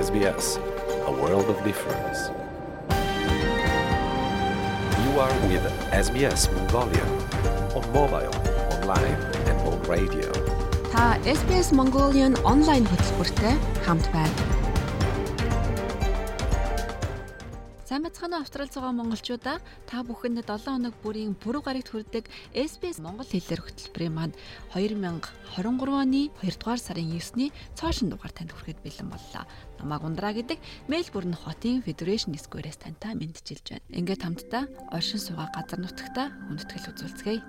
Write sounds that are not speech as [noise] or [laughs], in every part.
SBS, a world of difference. You are with SBS Mongolia on mobile, online and on radio. Та SBS Mongolian онлайн хөтөлбөртэй хамт байна. Сайн бацхан Австрали цугаа монголчуудаа та бүхэнд 7 хоног бүрийн пүрэв гарагт хүрдэг SBS Монгол хэлээр хөтөлбөрийн манд 2023 оны 2 дугаар сарын 9-ний цоошин дугаар танд хүрэхэд бэлэн боллоо. Намаг ундраа гэдэг Мельбурн хотын Federation Square-с тантай мэдчилж байна. Ингээд хамтдаа оршин суугаа газар нутагта хүндэтгэл үзүүлцгээе.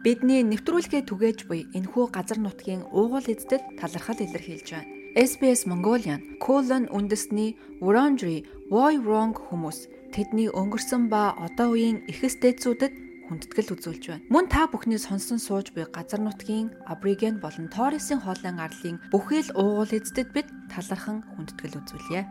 Бидний нэвтрүүлгээ түгээж буй энэхүү газар нутгийн уугуул эздэд талархал илэрхийлж байна. SBS Mongolian Colon үндэсний Wurundjeri Woi Wurrung хүмүүс тэдний өнгөрсөн ба одоо үеийн эхэстэйцүүдэд хүндэтгэл үзүүлж байна. Мөн та бүхний сонсон сууж буй газар нутгийн Абориген болон Торресын хоолын арлын бүхэл уугуул эздэд бид талархан хүндэтгэл үзүүлье.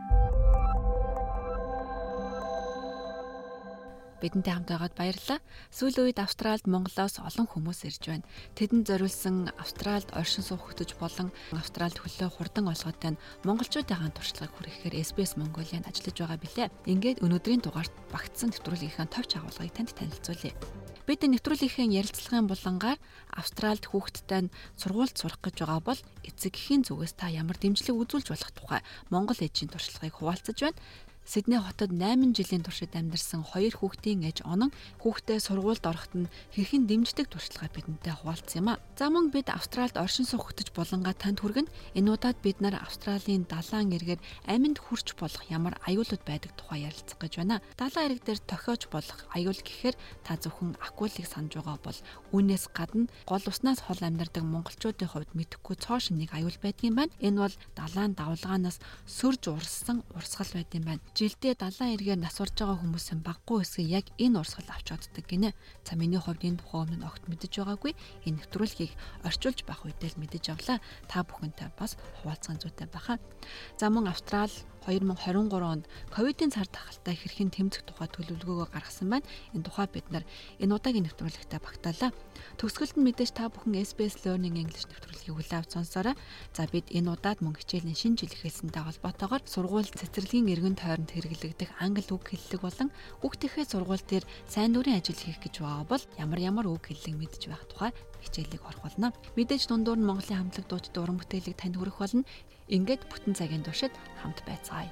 Бидэнтэй хамт байгаад баярлалаа. Сүүлийн үед Австральд Монголоос олон хүмүүс ирж байна. Тэдэнд зориулсан Австральд оршин суух хөтөж болон Австральд хөлөө хурдан олгоотой нь монголчуудын туршлагыг хүргэхээр SBS Mongolian ажиллаж байгаа билээ. Ингээд өнөөдрийн дугаарт багтсан нэвтрүүлгийнхаа товч агуулгыг танд танилцуулъя. Бид нэвтрүүлгийнхээ ярилцлагын булангаар Австральд хүүхэдтэй нь сургуульд сурах гэж байгаа бол эцэгхийн зүгээс та ямар дэмжлэг үзүүлж болох тухай Монгол ээжийн туршлагыг хуваалцаж байна. Сидней хотод 8 жилийн туршид амьдарсан хоёр хүүхдийн ээж онон хүүхдээ сургуульд ороход нь хэрхэн дэмждэг туршлагаа бидэнтэй хуваалцсан юм а. За мөн бид Австральд оршин хөтөж болонгаа танд хүргэн энэ удаад бид нар Австралийн далайн эргээр аминд хүрч болох ямар аюулууд байдаг тухай ярилцах гэж байна. Далайн эрэг дээр тохиож болох аюул гэхээр та зөвхөн акулыг санаж байгаа бол үүнээс гадна гол уснаас хол амьдардаг монголчуудын хувьд мэдэхгүй цоошин нэг аюул байдгийн байна. Энэ бол далайн давлгаанаас сөрж урссан урсгал байдсан байна жилдээ далайн эргээр нас урж байгаа хүмүүсийн баггүй хэсэг яг энэ урсгал авч чаддаг гинэ. За миний хувьд энэ тухай өмнө огт мэдэж байгаагүй. Энэ нэвтрүүлгийг орчуулж байх үедээ л мэдэж авлаа. Та бүхэнтэй бас хуваалцсан зүйтэй байхаа. За мөн Австрали 2023 онд ковидын цар тахалтай хэрхэн тэмцэх тухай төлөвлөгөөгөө гаргасан байна. Энэ тухай бид нар энэ удаагийн нэвтрүүлэгтээ багтаалаа. Төгсгөлд нь мэдээж та бүхэн SBS Learning English нэвтрүүлгийг хүлээн авч сонсоорой. За бид энэ удаад мөн хичээлийн шинэ жил эхэлсэнтэй холбоотойгоор сургууль цэцэрлэгийн эргэн тойронд хэрэглэгдэх англи үг хэллэг болон хүүхдийнхээ сургууль дээр сайн дурын ажил хийх гэж байгаа бол ямар ямар үг хэллэг мэдж байх тухай хичээлийг орох болно. Мэдээж дундуур нь Монголын хамтлаг дуучид уран бүтээлийг танд хүргэх болно. Ингээд бүтэн цагийн туршид хамт байцгаая.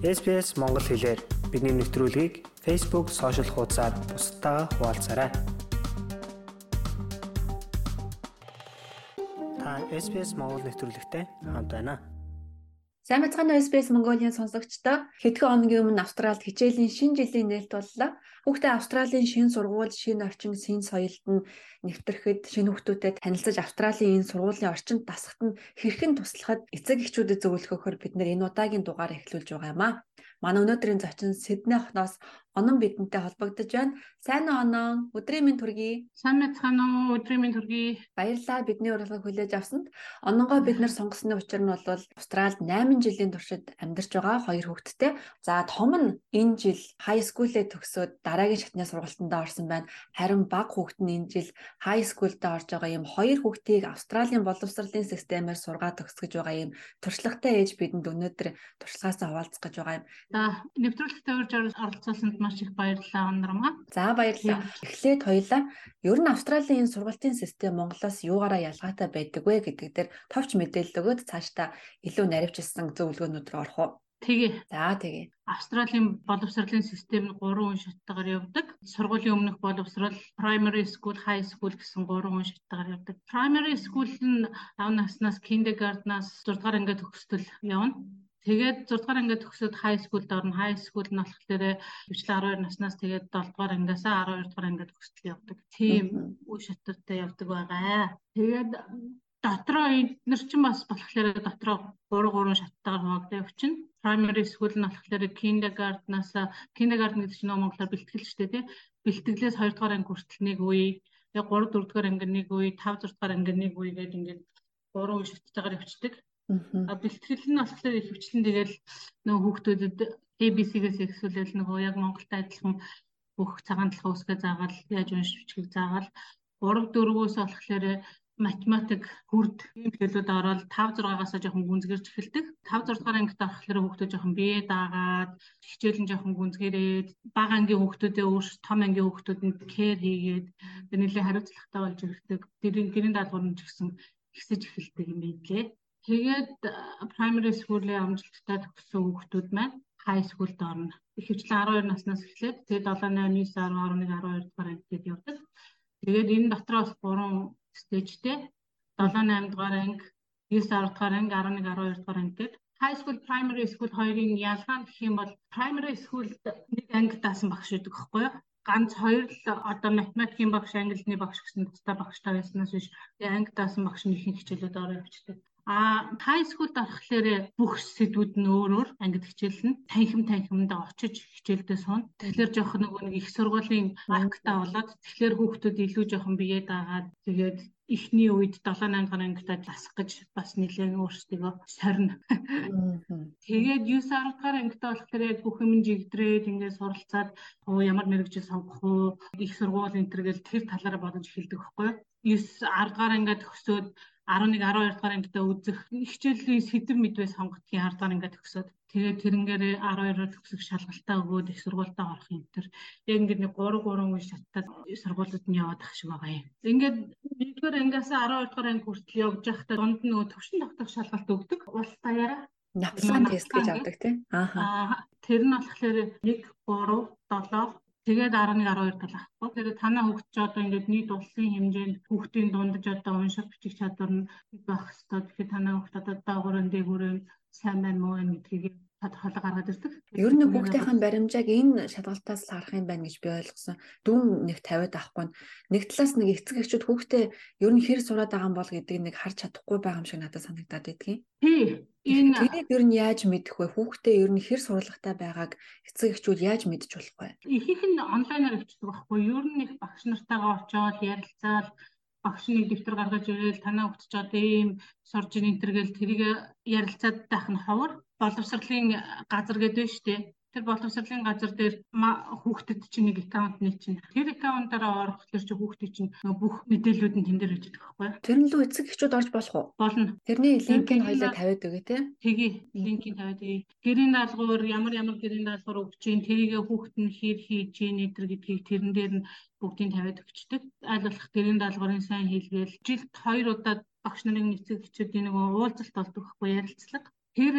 SPS Монгол хэлээр бидний мэдрэлгийг Facebook сошиал хуудасаар бусдаа хуваалцаарай. Та SPS Монгол нэвтрүүлэгтэй хамт байна. Сайн бацхан SBS Mongolian сонсогчдоо хэдхэн хоногийн өмнө Австралид хичээлийн шинэ жилийн нээлт боллоо. Хүүхдээ Австралийн шинэ сургууль, шинэ орчин, шинэ соёлд нь нэвтрэхэд шинэ хүүхдүүдэд танилцаж Австралийн энэ сургуулийн орчинд дасахад нь хэрхэн туслахад эцэг эхчүүдэд зөвлөхөөр бид нэр энэ удаагийн дугаар эхлүүлж байгаа юм а. Манай өнөөдрийн зочин Сидней хотноос Онон бидэнтэй холбогдож байна. Сайн уу Онон? Өдрийн минь төргий. Сайн мэцхан уу? Өдрийн минь төргий. Баярлалаа бидний урилгыг хүлээж авсанд. Ононгоо бид нар сонгосны учир нь бол Австралид 8 жилийн туршид амьдарч байгаа хоёр хүүхэдтэй. За том нь энэ жил high school-ээ төгсөөд дараагийн шатны сургалтанд орсон байна. Харин бага хүүхэд нь энэ жил high school-д орж байгаа юм хоёр хүүхдийг Австралийн боловсролын системээр сургаад төгсгөж байгаа юм туршлагатай ээж бидэнд өнөөдөр туршлагаасаа хуваалцах гэж байгаа юм. За нэвтрүүлэгтээ урьж оролцуулсанд маш их баярлалаа Ондрмаа. За баярлалаа. Эхлээд хоёлаа ер нь Австралийн энэ сургалтын систем Монголоос юугаараа ялгаатай байдаг вэ гэдэг дээр товч мэдээлэл өгөөд цаашдаа илүү наривчилсан зөвлөгөөнүүд рүү орох уу? Тэгээ. За тэгээ. Австралийн боловсролын систем нь гурван үе шаттайгаар явдаг. Сургуулийн өмнөх боловсрол, primary school, high school гэсэн гурван үе шаттайгаар явдаг. Primary school нь 5 наснаас kindergarten-аас 6 дугаар ангид төгсдөл явна. Тэгээд 6 дугаар ангид төгсөөд high school-д орно. High school нь болохоор хөвчлэн 12 наснаас тэгээд 7 дугаар ангиасаа 12 дугаар ангид төгсдөл явдаг. Тийм үе шаттай явдаг байгаа. Тэгээд дотроо эдгээр чинь бас болохоор дотроо 3 3 шаттайгаар хуваагдаж явчихна. Primary school нь болохоор kindergarten-аас kindergarten гэдэг чинь Монголоор бэлтгэл шүү дээ тий. Бэлтгэлээс 2 дугаар анги хүртэл нэг үе, тэгээд 3 4 дугаар анги нэг үе, 5 6 дугаар анги нэг үе гэдэг ингээд 3 үе шаттайгаар явчихдаг. А бэлтгэл нь болохоор ихэвчлэн тэгэл нөгөө хүүхдүүдэд ABC-гээс ихсүүлэл нөгөө яг Монголтай адилхан бүх цагаан талхаа үсгээ заагаал яаж уншиж бичихийг заагаал 3 4-өөс болохоор математик, хүрд ийм хэлүүд ороод 5 6-аас жоохон гүнзгэрч эхэлдэг. 5 6 дугаар ангид орохлоор хүүхдүүд жоохон бие даагаад хичээл нь жоохон гүнзгэрээд бага ангийн хүүхдүүдээ өөрс том ангийн хүүхдүүдэнд кэр хийгээд нэлээд хариуцлагатай болж ирдэг. Тэрийн гэрийн даалгавар нь ч гэсэн ихсэж эхэлдэг юм билээ. Тэгээд primary school-ийн амжилттай төгссөн хүүхдүүд маань high school-д орно. Ихэвчлэн 12 наснаас эхлээд тэгээд 7 8 9 10 11 12 дугаар ангид явдаг. Тэгээд энэ дотроо бас 3 стейжтэй 7 8 дугаар анги 9 10 дугаар анги 11 12 дугаар анги гэдэг high school primary school хоёрын ялгаа нь гэх юм бол primary school нэг анги даасан багш байдаг байхгүй юу ганц хоёр л одоо математикийн багш англиний багш гэсэн тусдаа багштай байснаас биш анги даасан багш нь ихэнх хичээлүүд ороо явчихдаг А high school дарахлаар бүх сэдвүүд нь өөр өөр ангид хичээлнэ. Танхим танхимд очиж хичээлдээ суун. Тэгэхээр жоох нөгөө нэг их сургуулийн маркта болоод тэгэхээр хүүхдүүд илүү жоохон биеэ даагаад тэгээд эхний үед 7 8 дахь ангидаа засах гэж бас нэлээд өөрсдөө сорно. Тэгээд 9 10 дахь ангидаа болохоор яг бүх юм жигдрээд ингээд суралцаад оо ямар мэрэгжил сонгох уу их сургууль энэ төр гэл тэр талаараа бодож эхэлдэг байхгүй юу? 9 10 дахь ангид төгсөөд 11 12 дугаар ангидаа үзэх хичээлийн сэдв мэдвээ сонгодгийн 10 дугаар ангид төгсөөд тэгээд тэрнгээр 12-оор төгсөх шалгалтаа өгөөд их сургуультаа орох юм төр яг ингээд нэг 3 3 үе шаттай сургуулиуд нь яваад ах шиг байгаа юм. Ингээд 1-р ангиас 12 дугаар анги хүртэл явж байхдаа дунд нь нөгөө төвшин тогтох шалгалт өгдөг. Улс даяараа Напсан тест гэж авдаг тийм. Аа. Тэр нь болохоор 1 3 7 Тэгээд 11 12 тал ахгүй. Тэгээд танаа хүүхд ч одоо ингээд нийт улсын хэмжээнд хүүхдийн дундаж одоо унших бичих чадвар нь байх хэвээр. Тэгэхээр танаа хүүхд одоо доогоорон дээгүүрэн сайн байна муу байна гэдгийг тодорхойлоо гаргаад ирдэг. Ер нь хүүхдийн баримжааг энэ шалгалтаас л харах юм байна гэж би ойлгосон. Дүүн нэг 50-аад авахгүй. Нэг талаас нэг эцэг эхчүүд хүүхдээ ер нь хэр сураад байгаа юм бол гэдгийг нэг харж чадахгүй байгаа юм шиг надад санагдаад байдгийн. Тий. Энэ тэрийг ер нь яаж мэдэх вэ? Хүүхдээ ер нь хэр сурлагатай байгааг эцэг эхчүүд яаж мэдж болох вэ? Ихэнх нь онлайнаар өвчдөг байхгүй. Ер нь их багш нартайгаа очиод ярилцаал багш нэг дэвтэр гаргаж ирэл танаа хөгтч одоо ийм сурж ийн энэ төр гэл тэрийг ярилцаад байх нь ховор. Боловсролын газар гэдэг нь шүү дээ тэр боловсролын газар дээр хүүхдэд чинь нэг аккаунт нэг чинь тэр аккаунтаараа орох тэр чинь хүүхдийн чинь бүх мэдээллүүд нь тэн дээр байж байгаа байхгүй юу? Тэр нь лөө эцэг эхчүүд орж болох уу? Болно. Тэрний линкийг хоёлаа тавиад өгөө те. Тэгье. Линкийг тавиад өгье. Гэрийн даалгавар ямар ямар гэрийн даалгавар өгч чинь тэрийг хүүхд нь хэр хийж чинь энэ гэдгийг тэрэн дээр нь бүгдийг тавиад өгчдөг. Аль болох гэрийн даалгаврын сайн хийлгээл жилд хоёр удаа багш нарын эцэг эхчүүдийн нэг уулзалт болдог байхгүй ярилцлага. Тэр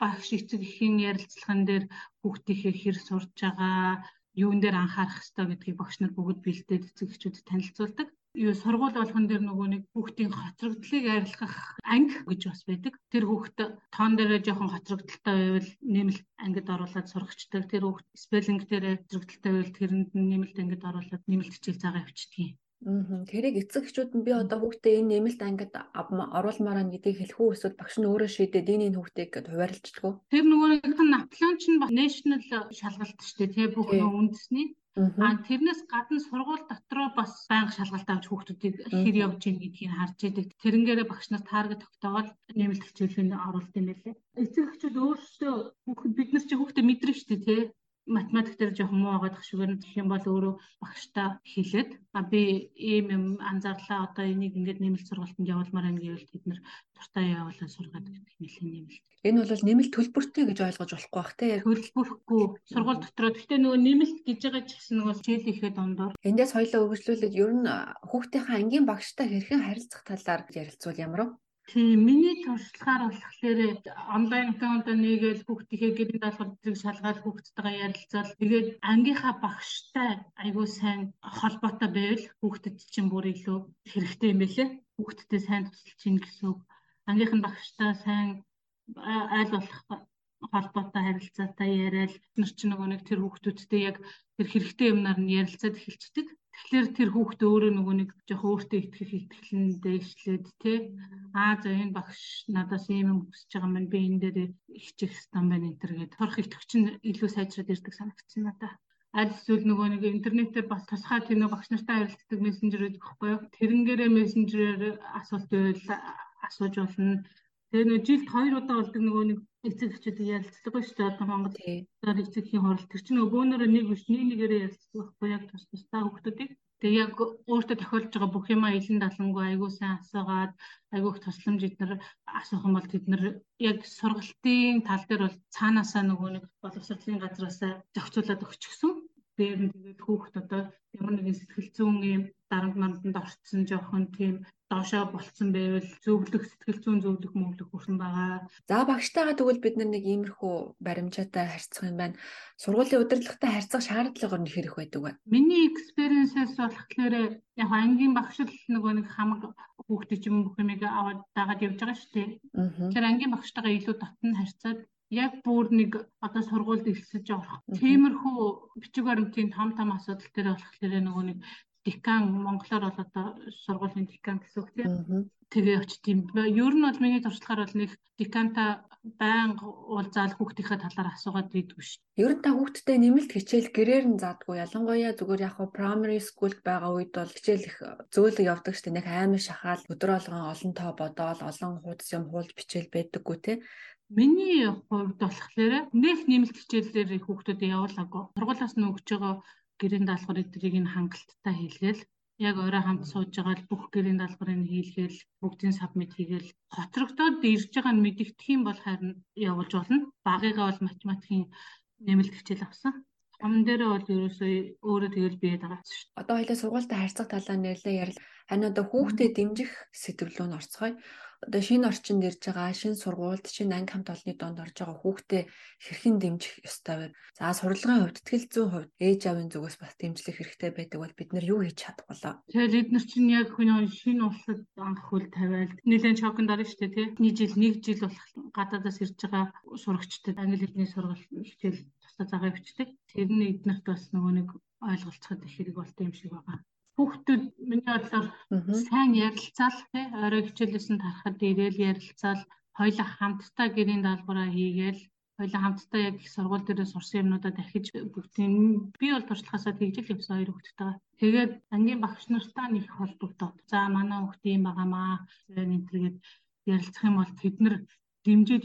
багш эцэг эхийн ярилцлаган дээр хүүхдийнхээ хэр сурж байгаа, юун дээр анхаарах ёстой гэдгийг багш нар бүгд бэлдээд эцэг эхчүүдэд танилцуулдаг. Юу сургууль болгон дээр нөгөө нэг хүүхдийн хоцрогдлыг арилгах анги гэж бас байдаг. Тэр хүүхд тоон дээрээ жоохон хоцрогдолтой байвал нэмэлт ангид оруулаад сурагчдаг. Тэр хүүхд спеллинг дээр хоцрогдолтой байвал тэрэнд нэмэлт ангид оруулаад нэмэлт хичээл заагаа авчдгийг. Тэрийг эцэг эхчүүд нь би одоо хүүхдээ энэ нэмэлт ангид оруулмаар байна гэдгийг хэлэх үү эсвэл багш нь өөрөө шийдээд энэ энэ хүүхдийг гэд хуваарлцдаг уу? Тэр нөгөө нэг наплан чинь national шалгалт шүү дээ тий бүх үндэсний. А тэрнээс гадна сургууль дотроо бас байнга шалгалт авч хүүхдүүдийг хэр явж ийн гэдгийг харж идэг. Тэрнгээрээ багш нар тааргет тогтоогоод нэмэлт хичээлийг оруулт юм байлээ. Эцэг эхчүүд өөрсдөө хүүхэд бид нар чи хүүхдээ мэдрэн шүү дээ тий математик дээр жоохон муу байгаад ах шигээр гэх юм бол өөрөө багштай хэлээд а би ийм юм анзаарлаа одоо энийг ингээд нэмэлт сургалтанд явуулмаар байна гэвэл тэд нэр дуртай явуулаа сургаад гэдэг нэлээд нэмэлт. Энэ бол нэмэлт төлбөртэй гэж ойлгож болохгүй бах те. Төлбөрөхгүй сургууль дотроо гэхдээ нөгөө нэмэлт гэж байгаа ч гэсэн нөгөө хичээл ихэд дундор. Эндээс хоёлоо өгөжлүүлээд ер нь хүүхдийнхээ ангийн багштай хэрхэн харилцах талаар ярилцвал ямар вэ? Тийм миний туршлагаар болохоор онлайн аккаунт нэгээл хүүхдийнхээ гэрийн даалгаврыг шалгаад хүүхдтэйгээ ярилцаал тэгээд ангийнхаа багштай айгүй сайн холбоотой байвал хүүхдэд чинь бүр илүү хэрэгтэй юм байлээ. Хүүхдтэй сайн тусалж чинь гэсэн үг. Ангийнх нь багштай сайн айл болох холбоотой харилцаатай яриад нар ч нөгөө нэг тэр хүүхдүүдтэй яг тэр хэрэгтэй юмнаар нь ярилцаад эхэлцдэг. Тэгэхээр тэр хүүхд өөрөө нөгөө нэг жоох өөртөө итгэх итгэлэн дэвшлээд тий аа за энэ багш надаас ийм юм хүсэж байгаа маань би энэ дээр хичих стан байна энэ төр гэдэг торох итгэвч нь илүү сайжраад ирдэг санагдсан надаа аль эсвэл нөгөө нэг интернетээр бас тусгай тийм нэг багш нартай харилцдаг мессенжер байхгүй юу? Тэрнгээрээ мессенжерээр асуулт байвал асууж болно. Тэгээ нэг жилд хоёр удаа болдог нөгөө нэг эцэг эхчүүдийг ярилцдаг шүү дээ. Одоо Монгол эцэгхийн хурал тэр чинь нөгөө бөөнөрөө нэг биш нэг нэгээрээ ярилцдаг байхгүй яг тус тусдаа хүүхдүүдийг. Тэгээ яг өөртөө тохиолж байгаа бүх юма илэн далангүй айгуу сайн асуугаад айгуух тусламж эднэр асуух юм бол тэд нар яг сургалтын тал дээр бол цаанаасаа нөгөө нэг боловсролын газраасаа зохицуулаад өгчихсөн. Дээр нь тэгээд хүүхд одоо ямар нэгэн сэтгэл зүйн юм дарамт манданд орцсон жоохон тийм доошоо болцсон байвал зөвлөх сэтгэл зүйн зөвлөх мөглөх хүрсэн байгаа. За багштайгаа тэгвэл бид нэг иймэрхүү баримжаатай харьцах юм байна. Сургуулийн удирдлагатай харьцах шаардлага нь хэрэг байдаг вэ? Миний экспириенсээс болохоор яг ангийн багш л нөгөө нэг хамаг хүүхдээ ч юм бүх юмыг аваад дагаад явж байгаа шүү дээ. Тэгэхээр ангийн багштайгаа илүү дотн харьцаад яг бүр нэг одоо сургуульд ирсэж орох. Тиймэрхүү бичиг баримтын том том асуудал дээр болохоор нөгөө нэг декан монголоор бол одоо сургуулийн декан гэсэн үг тийм. Тэгээ очт юм. Ер нь бол миний туршлагаар бол нэг деканта байнга уулзаал хүүхдийнхээ талаар асуугаад идэггүй шүү. Ер нь та хүүхдтэй нэмэлт хичээл гэрээр нь заадгүй. Ялангуяа зүгээр яг primary school байгаа үед бол хичээл их зөөлөг явдаг шүү. Нэг аймаг шахаал өдөр болгон олон тоо бодоол олон хуудас юм хуулж бичээл байдаггүй тийм. Миний хувьд болохоор нэг нэмэлт хичээлээр хүүхдүүдэд явуулаагүй. Сургуулиас нь өгч байгаа гэрийн даалгавар эдрийг нь хангалттай хийлгээл яг орой хамт сууж байгаа л бүх гэрийн даалгаврыг хийлгээл бүгдийн сабмит хийгээл хоцрогдоод ирж байгаа нь мэдэгдэх юм бол харин явуулж болно. Багыгаа бол математикийн нэмэлт хичээл авсан. Том дээрээ бол ерөөсөө өөрөө тэгэл биед байгаа шүү дээ. Одоо хоёлаа сургуультай харьцах талаар нэрлээ ярил. Харин одоо хүүхдэд дэмжих сэтгэлөө нь орцгоё одоо шинэ орчинд ирж байгаа шинэ сургуульд шинэ анги хамт олонны донд орж байгаа хүүхдээ хэрхэн дэмжих ёстой вэ? За сурлагын хувьд тэтгэл зүйн хувьд ээж аавын зүгээс бас дэмжлэх хэрэгтэй байдаг бол бид нар юу хийж чадах болоо? Тэгэхээр эдгээр чинь яг хүний шинэ улсад анх хөл тавиал нэлээд шоконд орно шүү дээ тий. Нэг жил нэг жил болох гадаадаас ирж байгаа сурагчдад англи хэлний сургалт хичээл тусдаа загаа бичдэг. Тэр нь эднэрт бас нөгөө нэг ойлголцоход их хэрэг болтой юм шиг байгаа хүүхдүүд миний бодлоор сайн ярилцаал тий. Орой хичээлээс нь тарахад ирээл ярилцаал хоёулаа хамтдаа гэрийн даалгавраа хийгээл хоёулаа хамтдаа яг их сургууль дээрээ сурсан юмнуудаа дахиж бүгдийн би бол туршлагаасаа тэгж л явсан хоёр хүүхдтэйгээ. Тэгээд ангийн багш нартаа нэг холбогдоод за манай хүүхд юм байгаамаа энэ төргээд ярилцах юм бол тэд нар дэмжиж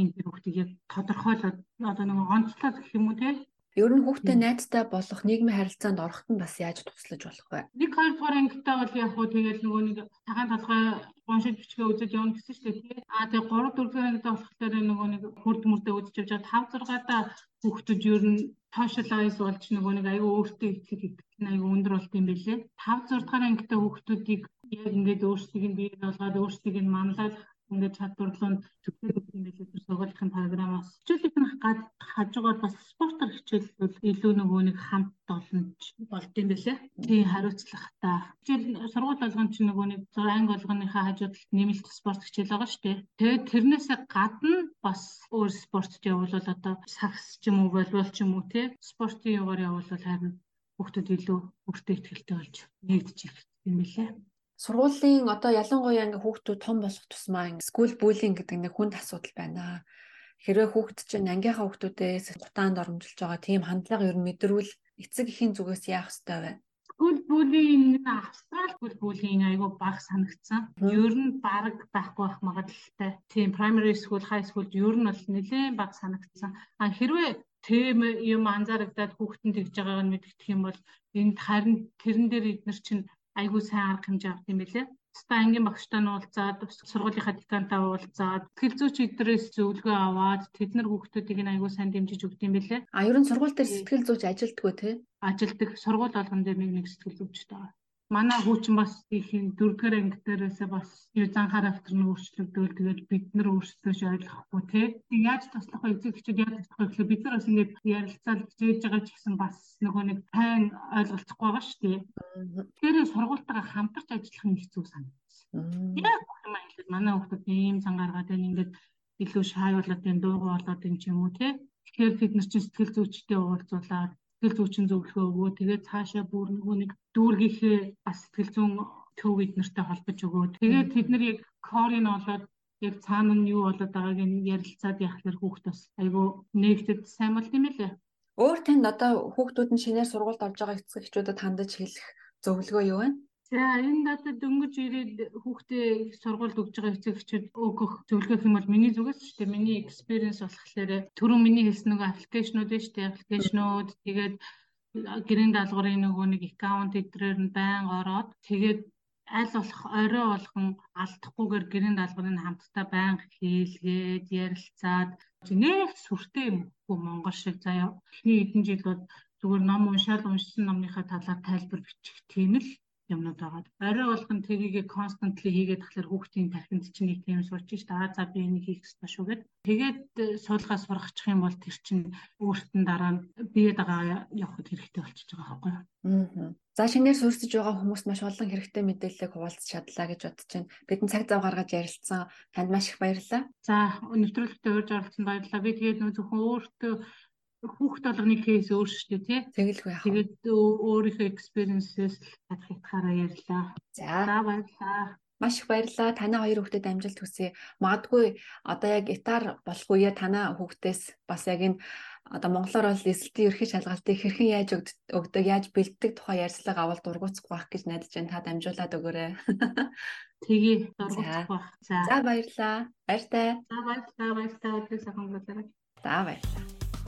юм тэр хүүхдийг яг тодорхойлоод одоо нэг онцлоод гэх юм уу те Ер нь хүүхдээ найзтай болох нийгмийн харилцаанд ороход нь бас яаж туслаж болох вэ? Нэг хоёр дахь ангитаа бол яг хуу тэгэл нөгөө нэг цагаан толгой уншиж бичгээ үзэж явна гэсэн шүү дээ. Аа тэгээ 3 4 дахь ангитаа болохоор нөгөө нэг хурд мөрдөө үзэж явж байгаа 5 6 та хүүхдүүд ер нь socialize болж нөгөө нэг аюу өөртөө итгэх нь аюу өндөр болт юм бэлээ. 5 6 дахь ангитаа хүүхдүүдийг яг ингээд өөрсдийг нь бий болгоод өөрсдийг нь манлаад ингээд чадварлууд төгсөөд өгсөн байлээ тэр сургуулийн програмаас. Хичээлийнх нь гад хажуугаар бас спортоор хичээлбэл илүү нөгөө нэг хамт боломж болд юм байлээ. Тийм хариуцлагатай. Хичээл сургууль болгон ч нөгөө нэг анги болгоныхаа хажууд нэмэлт спорт хичээл байгаа шүү дээ. Тэгээд тэрнээсээ гадна бас өөр спортт явуулвал одоо сакс ч юм уу волейбол ч юм уу тий спортын югаар явуулвал харин хүүхдүүд илүү өөртөө ихтэй болж нэгдэж ирэх юм билээ сургуулийн одоо ялангуяа ингээ хүүхдүүд том болох тусмаа скул буллинг гэдэг нэг хүнд асуудал байна. Хэрвээ хүүхд чинь ангийнхаа хүүхдүүдээс гутаанд оромжилж байгаа тийм хандлага ер нь мэдрвэл эцэг эхийн зүгээс яах ёстой вэ? Скул буллинг австрал скул буллинг айгүй бага санагдсан. Ер нь баг байхгүй байх магадлалтай. Тийм primary school, high school ер нь бол нэлээд бага санагдсан. А хэрвээ тийм юм анзаарагдаад хүүхдэнд тэгж байгааг нь мэдгдэх юм бол энд харин тэрэн дээр эднэр чинь айгүй сайн арга хэмжээ авт юм билээ. Ста ангийн багштай нь уулзаад сургуулийнхаа декантай уулзаад сэтгэл зүйч эдрээс зөвлөгөө аваад тэд нар хүүхдүүдийг нь айгүй сайн дэмжиж өгд юм билээ. А ер нь сургууль дээр сэтгэл зүйч ажилтгүй те? Ажилдаг сургууль болгон дээр нэг нэг сэтгэл зүйчтэй байгаа манай хүүчин бас их дөрөвдүгээр анги дээрээсээ бас юу зан характер нь өөрчлөгдөөл тэгээд бид нар өөрсдөө ч ойлгохгүй тий. Яаж туслах вэ? Эцэг эхчүүд яаж туслах вэ гэхэл бид нар бас ингээд ярилцаад хичээж байгаа ч гэсэн бас нөгөө нэг тайн ойлголцохгүй байгаа шүү дээ. Тэгэхээр сургуультайгаа хамтарч ажиллах нь хэцүү санагдсан. Яг юм хэлээд манай хүүхдүүд ийм зан гаргаад байна ингээд илүү энэ дуугүй болоод энэ ч юм уу тий. Тэгэхээр бид нар чинь сэтгэл зүйчтэй уулзуулаад сэтгэл зүйчин зөвлөгөө өгөө. Тэгээд цаашаа бүр нөгөө нэг дүүргийнхээ бас сэтгэл зүйн төв эднэртэй холбож өгөө. Тэгээд тэд нар яг корын олоод яг цаана нь юу болоод байгааг нь ярилцаад яхахлаар хүүхд бас айгүй нэгтэд сайн болт юм лээ. Өөр танд одоо хүүхдүүд нь шинээр сургуульд орж байгаа эцэг эхчүүдэд хандаж хэлэх зөвлөгөө юу вэ? За энэ надад дөнгөж ирээд хүүхдээ сургуульд өгж байгаа эцэгчүүд өгөх зөвлөгөө юм бол миний зүгээс шүү дээ. Миний экспириенс болохоор түрүүн миний хэлсэн нөгөө аппликейшнууд шүү дээ. Аппликейшнууд тэгээд гэрийн даалгаврын нөгөө нэг аккаунт эдрээр нь байн ороод тэгээд аль болох орой болгон алдахгүйгээр гэрийн даалгаврыг хамтдаа байнга хийлгээд ярилцаад нэг сүртэй юм хөө Монгол шиг заяа. Эхний хэдэн жил бол зүгээр ном уншаал уншсан номныхаа талаар тайлбар бичих тийм л юмнууд байгаа. Орой болгон тэрийгэ константли хийгээд тахлаар хүүхдийн тархинд чинь нэг тийм сурч ш дараа за би энийг хийх ёстой шүү гэд. Тэгээд э, суулгаас сургачих юм бол тэр чинь өөртөө дараа нь бие дагаа явахд хэрэгтэй болчихж байгаа байхгүй юу? Аа. За шинээр суурьсаж байгаа хүмүүст маш олон хэрэгтэй мэдээллийг хуваалцах чадлаа гэж бодож байна. Бидний цаг зав гаргаж ярилцсан танд маш их баярлалаа. За нэвтрүүлэгтээ урьж оролцсон баярлалаа. Би тэгээд нөө зөвхөн өөртөө хүүхд болгоны кейс өөр шүү дээ тий. Тэгэлгүй яах. Тэгээд өөрийнхөө experience-ээс татах ятгаараа ярьлаа. За баярлалаа. Маш их баярлалаа. Танай хоёр хүүхдэд амжилт хүсье. Магадгүй одоо яг этар болох үе танай хүүхдээс бас яг энэ одоо монголоор бол эсэлтийн ерхий шалгалтыг хэрхэн яаж өгдөг, яаж бэлддэг тухай ярьцлага авал дургуцах байх гэж найдаж байна. Та дамжуулаад өгөөрэй. [laughs] Тэгээ дургуцах байх. За. За баярлалаа. Баяртай. За баярлалаа. Баярлалаа. Өдөр сайхан өнгөрүүлээрэй. За баярлалаа.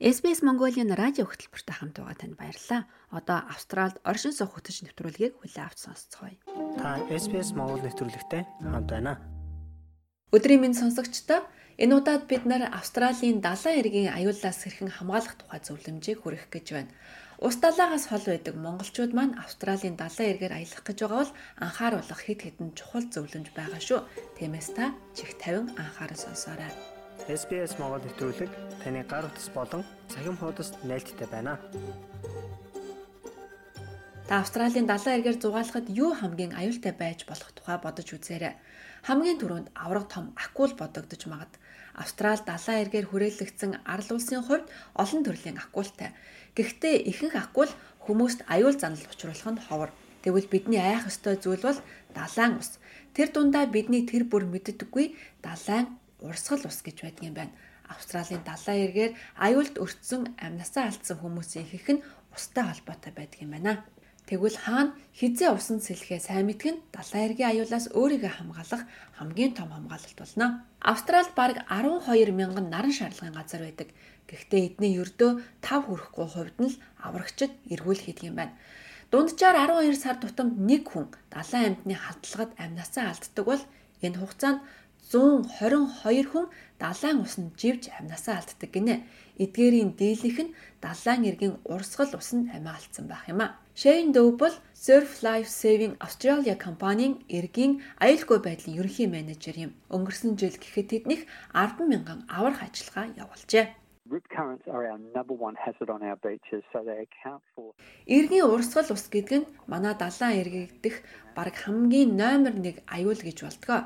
SBS Mongolian радио хөтөлбөртэй хамт байгаа танд баярлалаа. Одоо Австралид оршин суух хөтөч нэвтрүүлгийг хүлээн авч сонсцгоё. Та SBS Монгол нэвтрүүлэгтэй хамт байна. Өдрийн минь сонсогчдоо энэ удаад бид нар Австралийн далайн эргийн аюуллаас хэрхэн хамгаалах тухай зөвлөмжийг хүргэх гэж байна. Ус далаагаас хол байдаг монголчууд маань Австралийн далайн эргээр аялах гэж байгаа бол анхааруулах хэд хэдэн чухал зөвлөмж байгаа шүү. Тиймээс та чих тавин анхаарал сонсоорой. SBS Монгол нэвтрүүлэг таны гар утас болон цахим хуудасд нийлдэхтэй байна. Та Австралийн далайн эргээр зугаалахад юу хамгийн аюултай байж болох тухай бодож үзээрэй. Хамгийн түрүүнд авраг том акул бодогдож магад. Австрал далайн эргээр хүрээлэгдсэн арал улсын хувьд олон төрлийн акултай. Гэхдээ ихэнх акул хүмүүст аюул занал учруулах нь ховор. Тэгвэл бидний айх ёстой зүйл бол далайн ус. Тэр дундаа бидний тэр бүр мэддэггүй далайн урсгал ус гэж байдаг юм байна. Австралийн далайн эргээр аюулд өртсөн амнасаа алдсан хүмүүсийн ихэнх нь устай холбоотой байдаг юм байна. Тэгвэл хаана хизээ усан сэлхээ сайн мэдгэн далайн эргийн аюулаас өөрийгөө хамгаалах хамгийн том хамгаалалт болно. Австралид бараг 12 мянган наран шаарлагын газар байдаг. Гэхдээ эдний ердөө 5 хүрэхгүй хувьд нь л аврагчид эргүүл хийдэг юм байна. Дунджаар 12 сар тутамд нэг хүн далайн амьтны халдлагад амнасаа алддаг бол энэ хугацаанд 122 хүн далайн усанд живж амнасаа алддаг гинэ. Эдгээрийн дийлэнх нь далайн эргийн урсгал усанд амиа алдсан байх юм а. Shane Doe бол Surf Life Saving Australia компанийн эргийн аюулгүй байдлын ерөнхий менежер юм. Өнгөрсөн жил гэхэд тэднийх 10 мянган аврах ажиллагаа явуулжээ. Rip currents are our number one hazard on our beaches so they account for Иргэний урсгал ус гэдэг нь манай далайн эргэгдэх баг хамгийн номер 1 аюул гэж болтгоо.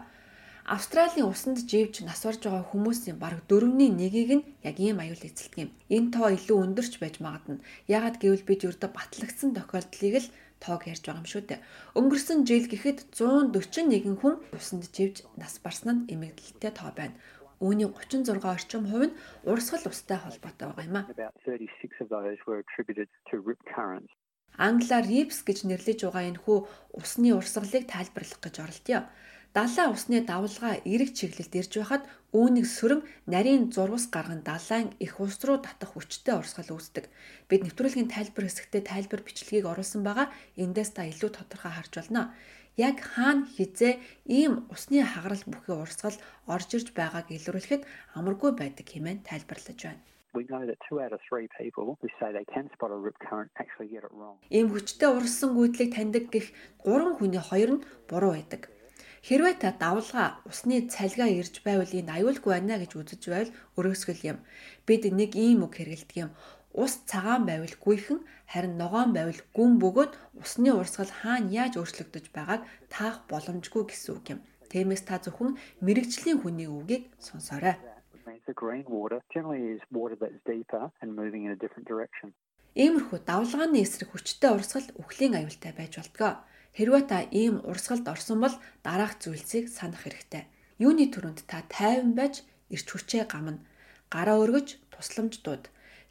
Австралийн усанд живж нас барж байгаа хүмүүсийн бараг дөрөвний нэгийг нь яг ийм аюул эзэлдэг юм. Энэ тоо илүү өндөрч байж магадна. Яагад гэвэл бид ердөө батлагдсан тохиолдлыг л тоог ярьж байгаа юм шүү дээ. Өнгөрсөн жил гэхэд 141 хүн усанд живж нас барсан нь эмэгдэлтэй тоо байна. Үүний 36 орчим хувь нь урсгал устай холбоотой байгаа юм а. Англиар RIPS гэж нэрлэж байгаа энэ хүү усны урсгалыг тайлбарлах гэж оролдъё. Далайн усны давлгаа эрэг чиглэлд ирж байхад үүнийг сөрөм нарийн зурвас гарган далайн их ус руу татах хүчтэй урсгал үүсдэг. Бид нэвтрүүлгийн тайлбар хэсэгтээ тайлбар бичлэгийг оруулсан байгаа. Эндээс та илүү тодорхой харж болно яг хаана хизээ ийм усны хагарал бүхий урсгал орж ирж байгааг илрүүлэхэд амаргүй байдаг хэмээн тайлбарлаж байна. We know that 2 out of 3 people who say they can spot a rip current actually get it wrong. Ийм хүчтэй урссан гүйдлийг таньдаг гих 3 хүний 2 нь буруу байдаг. Хэрвээ та давлгаа усны цалигаа ирж байвал энэ аюулгүй байна гэж үзэж байвал өрөөсгөл юм. Бид нэг ийм үг хэрэгэлдэг юм ус цагаан байвал гүйхэн харин ногоон байвал гүн бөгөөд усны урсгал хаана яаж өөрчлөгдөж байгааг таах боломжгүй гэсэн үг юм. Тиймээс та зөвхөн мэрэгжлийн хүний үгийг сонсоорой. Иймэрхүү давлгааны эсрэг хүчтэй урсгал үхлийн аюултай байж болтгоо. Хэрвээ та ийм урсгалд орсон бол дараах зүйлсийг санах хэрэгтэй. Юуны төрөнд та тайван байж эрч хүчээ гамна. Гараа өргөж тусламж дууд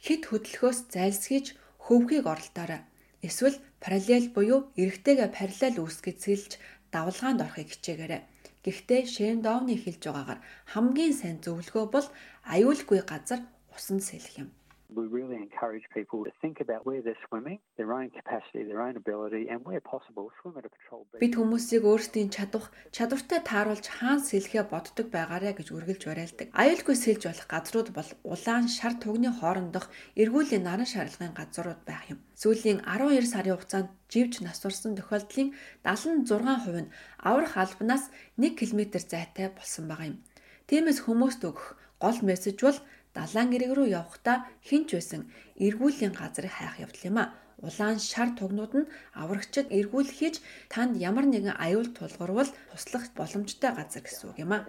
хит хөдөлгөөс зайлсхийж хөвгийг оролдоорой. Эсвэл параллел буюу эрэгтэйгээ параллел үүсгэж сэлж давлгаанд орохыг хичээгээрэй. Гэхдээ Шендовны хэлж байгаагаар хамгийн сайн зөвлөгөө бол аюулгүй газар усан сэлэх юм we really encourage people to think about where they're swimming, their own capacity, their own ability and where possible swim at a patrol beach. Бид хүмүүсийг өөрсдийн чадвах, чадвартай тааруулж хаан сэлхээ боддог байгаарэ гэж үргэлж уриалдаг. Аюулгүй сэлж болох газрууд бол улаан шар тугны хоорондох эргүүлийн наран шарлагын газрууд байх юм. Сүүлийн 12 сарын хугацаанд живж насварсан тохиолдлын 76% нь аврах албанаас 1 км зайтай болсон байгаа юм. Тиймээс хүмүүст өгөх гол мессеж бол далайн эрэг рүү явахдаа хинч байсан эргүүлийн газрыг хайх явдал юм а. Улаан шар тугнууд нь аврагчид эргүүл хийж танд ямар нэгэн аюул тулгарвал туслах боломжтой газар гэсэн үг юм а.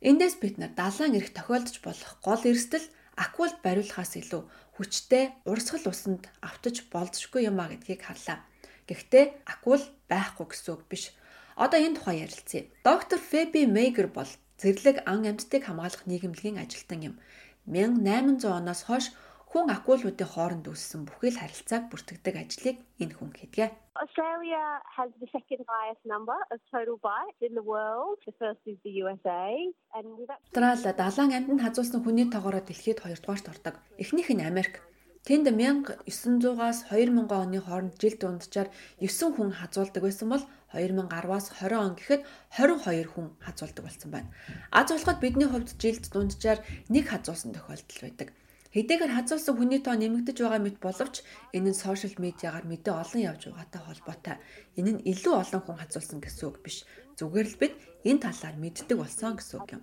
Эндээс бид нар далайн эрэг тохиолдож болох гол эрсдэл акулд бариулахаас илүү хүчтэй урсгал усанд автаж болзошгүй юм а гэдгийг харлаа. Гэхдээ акул байхгүй гэсэн үг биш Одоо энэ тухай ярилцъя. Доктор Феби Мейгер бол зэрлэг ан амьтдыг хамгаалах нийгэмлэгийн ажилтан юм. 1800 оноос хойш хүн акулуудын хооронд үүссэн бүхэл харилцааг бүртгэдэг ажлыг энэ хүн хийдэг. Australia has the second highest number of total bites in the world. The first is the USA and Австрали 70 амьтанд хазуулсан хүний тоогоороо дэлхийд 2 дугаарт ордог. Эхнийх нь Америк. Тэнд 1900-аас 2000 оны хооронд жил дунджаар 9 хүн хазуулдаг байсан бол 2010-аас 20 он гэхэд 22 хүн хазуулдаг болсон байна. Аз болоход бидний хувьд жилд дунджаар нэг хазуулсан тохиолдол байдаг. Хэдийгээр хазуулсан хүний тоо нэмэгдэж байгаа мэт боловч энэ нь сошиал медиагаар мэдээ олон явж байгаатай холбоотой. Энэ нь илүү олон хүн хазуулсан гэсэн үг биш. Зүгээр л бид энэ талаар мэддэг болсон гэсэн үг юм.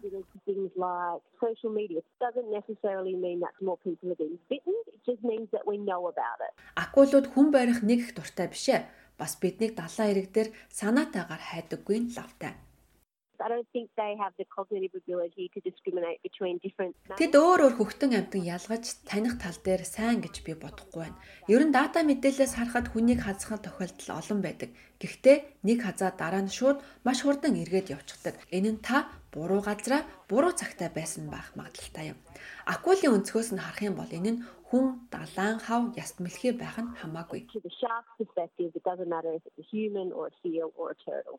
Акулууд хүн барих нэг их дуртай биш ээ. Бас биднийг далайн ирэг дээр санаатайгаар хайдаггүй лавтай. I don't think they have the cognitive ability to discriminate between different Тэд өөр өөр хөхтөн амьтан ялгаж таних тал дээр сайн гэж би бодохгүй байна. Ер нь дата мэдээлэлээс харахад хүнийг хазах тохиолдол олон байдаг. Гэхдээ нэг хазаа дараа нь шууд маш хурдан эргээд явчихдаг. Энэ нь та буруу газараа буруу цагтаа байсан байх магадлалтай юм. Акулын өнцгөөс нь харах юм бол энэ нь хүн далайн хав яст мэлхий байх нь хамаагүй.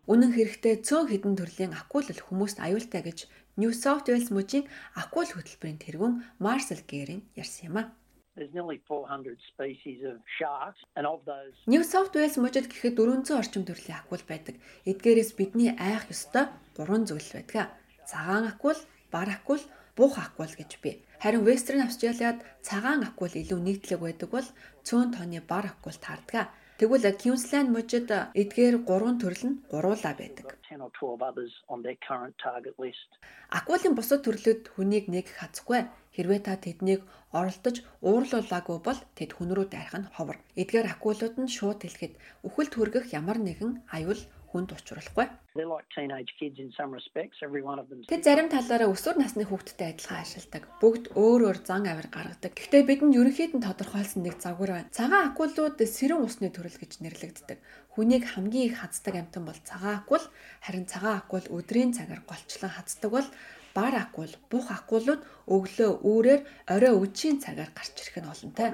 Үнэн хэрэгтээ цөөн хідэн төрлийн акул л хүмүүст аюултай гэж New South Wales мужийн акул хөтөлбөрийн тэргүүн Marcel Gering ярьсан юм а. There's nearly 400 species of sharks and of those New South Wales мужид гэхэд 400 орчим төрлийн акул байдаг. Эдгээрээс бидний айх ёстой 3 зүйл байдаг. Цагаан акул, бар акул, бух акул гэж бий. Харин Western Australia-д цагаан акул илүү нийтлэг байдаг бол цөөн тооны бар акул таардаг. Тэгвэл Queensland мужид эдгээр 3 төрөл нь гуруула байдаг. Акулын бусад төрлөд хүнийг нэг хазахгүй. Хэрвээ та тэднийг оролдож уурлуулаагүй бол тэд хүн рүү дайрах нь ховор. Эдгээр акулууд нь шууд хэлэхэд үхэлд хүргэх ямар нэгэн аюул хүнд учруулахгүй. Тэд зарим талаараа өсвөр насны хүүхдтэй адилхан ашигладаг. Бүгд өөр өөр зан авир гаргадаг. Гэхдээ бидэнд ерөнхийд нь тодорхойлсон нэг загвар байна. Цагаан акулууд сэрэн усны төрөл гэж нэрлэгддэг. Хүнийг хамгийн их хаздаг амьтан бол цагаан акул, харин цагаан акул өдрийн цагаар голчлон хаздаг бол бар акул, бух акулууд өглөө үүрээр орой үжийн цагаар гарч ирэх нь олонтой.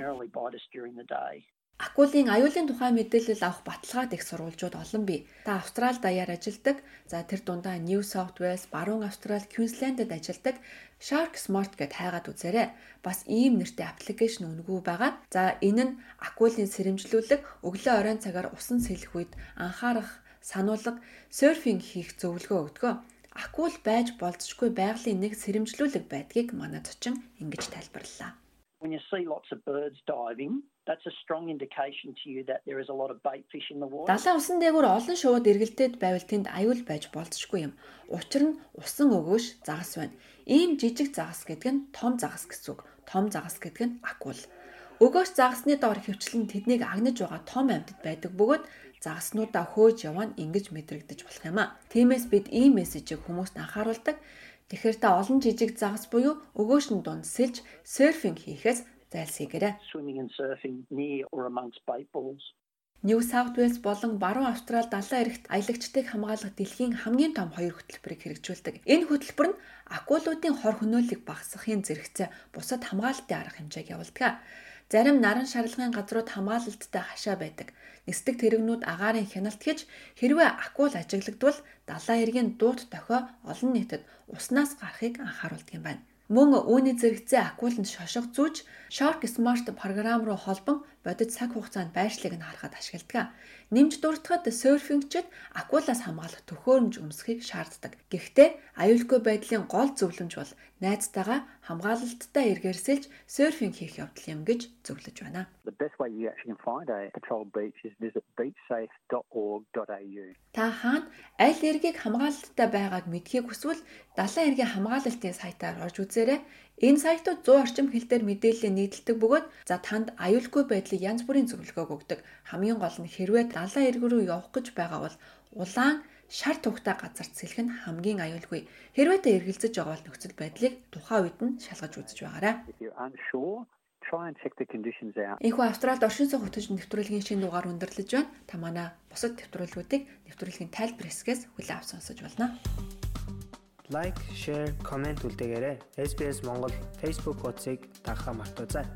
Акулын аюулын тухай мэдээлэл авах баталгаад их сурвалжууд олон бий. Та Австрали даяар ажилладаг. За тэр дундаа New South Wales, Баруун Австрали, Queensland-д ажилладаг Shark Smart гэд хайгаад үзээрэй. Бас ийм нэртэй аппликейшн үнэгүй байгаа. За энэ нь акулын сэрэмжлүүлэг, өглөө оройн цагаар усан сэлэх үед анхаарах, сануулга, серфинг хийх зөвлөгөө өгдөг. Акул байж болзошгүй байгалийн нэг сэрэмжлүүлэг байдгийг манад очин ингэж тайлбарллаа. When you see lots of birds diving, that's a strong indication to you that there is a lot of bait fish in the water. Далайн усан дээгүүр олон шувууд эргэлдээд байвал тэнд аюул байж болзошгүй юм. Учир нь усан өгөөш загас байна. Ийм жижиг загас гэдэг нь том загас гэсэн үг. Том загас гэдэг нь акул. Өгөөш загасны доор хөвчлэн тэднийг агнаж байгаа том амьтад байдаг бөгөөд загаснуудаа хөөж яваа нь ингэж мэдрэгдэж болох юм а. Тиймээс бид ийм мессежийг хүмүүст анхааруулдаг. Тэгэхээр та олон жижиг загас буюу өгөөшн дунд сэлж серфинг хийхээс зайлсхийгээрэй. New South Wales болон Баруун Австрали далайн эрэгт аялагчдыг хамгаалах дэлхийн хамгийн том хоёр хөтөлбөрийг хэрэгжүүлдэг. Энэ хөтөлбөр нь акулуудын хор хөнөөллийг багасгахын зэрэгцээ бусад хамгаалалтын арга хэмжээг явуулдаг. Зарим наран шарлагын газрууд хамгаалалттай хашаа байдаг. Нисдэг тэрэгнүүд агаарын хяналт хийж хэрвээ акул ажиглагдвал далайн эргийн дуут дохио олон нийтэд уснаас гарахыг анхааруулдаг юм байна. Мөн үүний зэрэгцээ акуланд шошго зүүж Shark Smart програм руу холбон бодит цаг хугацаанд байршлыг нь харахад ашигладаг. Нэмж дуртахад серфингчид акулаас хамгаалах төхөөрөмж өмсөхийг шаарддаг. Гэхдээ аюулгүй байдлын гол зөвлөмж бол найзтайгаа хамгаалалттай эргээрсэлж серфинг хийх явдал юм гэж зөвлөж байна. Та хаана аль эргийг хамгаалалттай байгааг мэдхийг хүсвэл далайн эргийн хамгаалалтын сайтаар орж үзээрэй. Энэ сайтууд 100 орчим хэл дээр мэдээлэл нийтэлдэг бөгөөд за танд аюулгүй байдлыг янз бүрийн зөвлөгөөг өгдөг. Хамгийн гол нь хэрвээ далайн эрг рүү явах гэж байгаа бол улаан шар тугтай газарт сэлэх нь хамгийн аюулгүй. Хэрвээ та эргэлзэж байгаа бол нөхцөл байдлыг тухайн үед нь шалгаж үзэж байгаарай. Энэхүү Австралид оршин суух хөтөлж нэвтрүүлгийн шинэ дугаар өндөрлөж байна. Та манай бусад нэвтрүүлгүүдийг нэвтрүүлгийн тайлбар хэсгээс хүлээн авч сонсож байна лайк, шеэр, комент үлдээгээрэй. SBS Монгол Facebook хуудсыг дагахаа мартаоцай.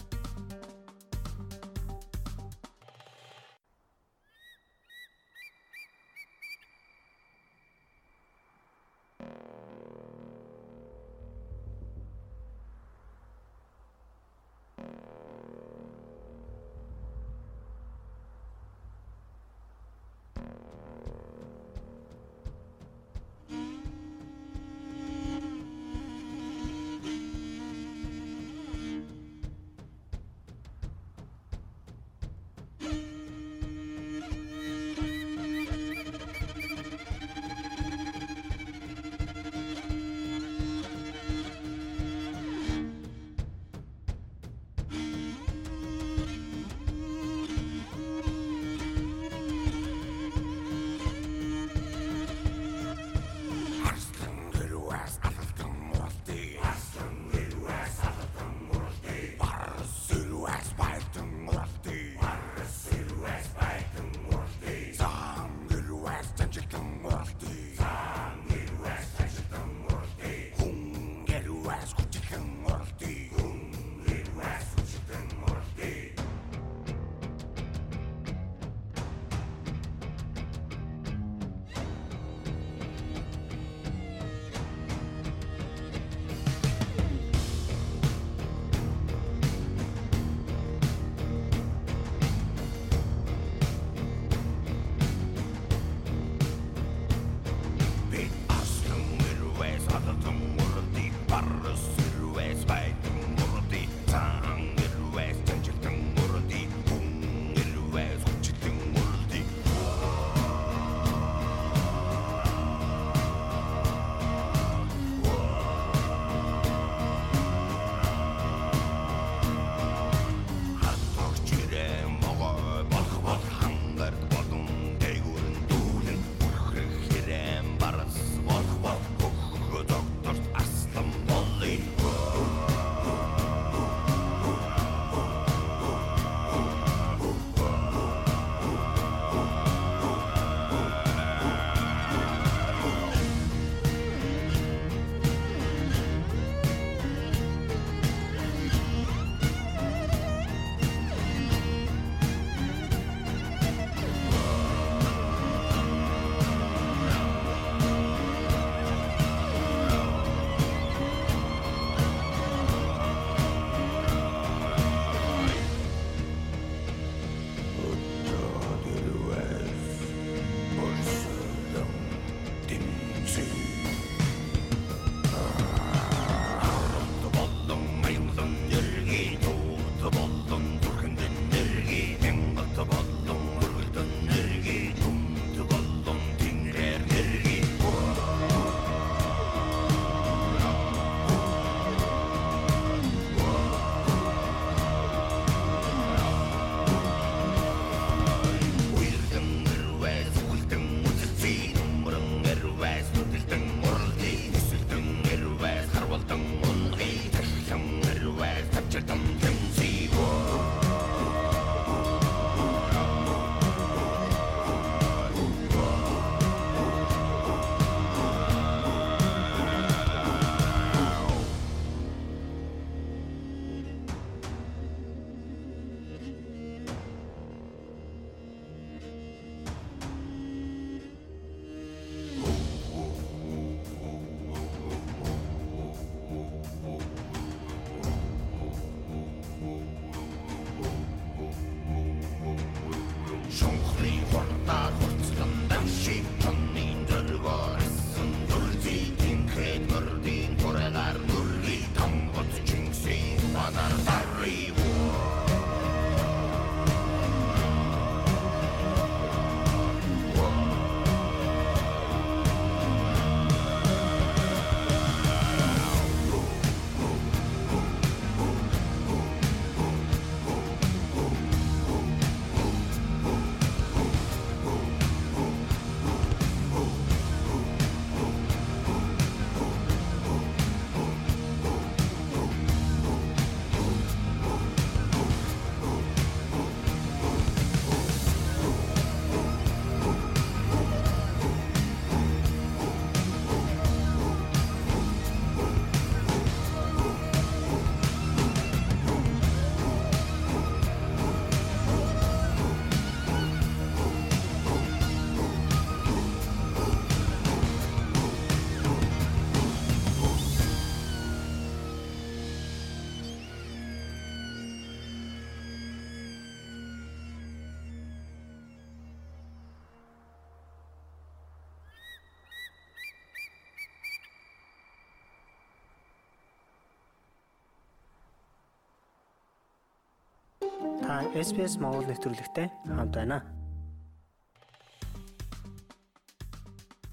Та SPS Монгол нэвтрүүлэгтэй хамт байна.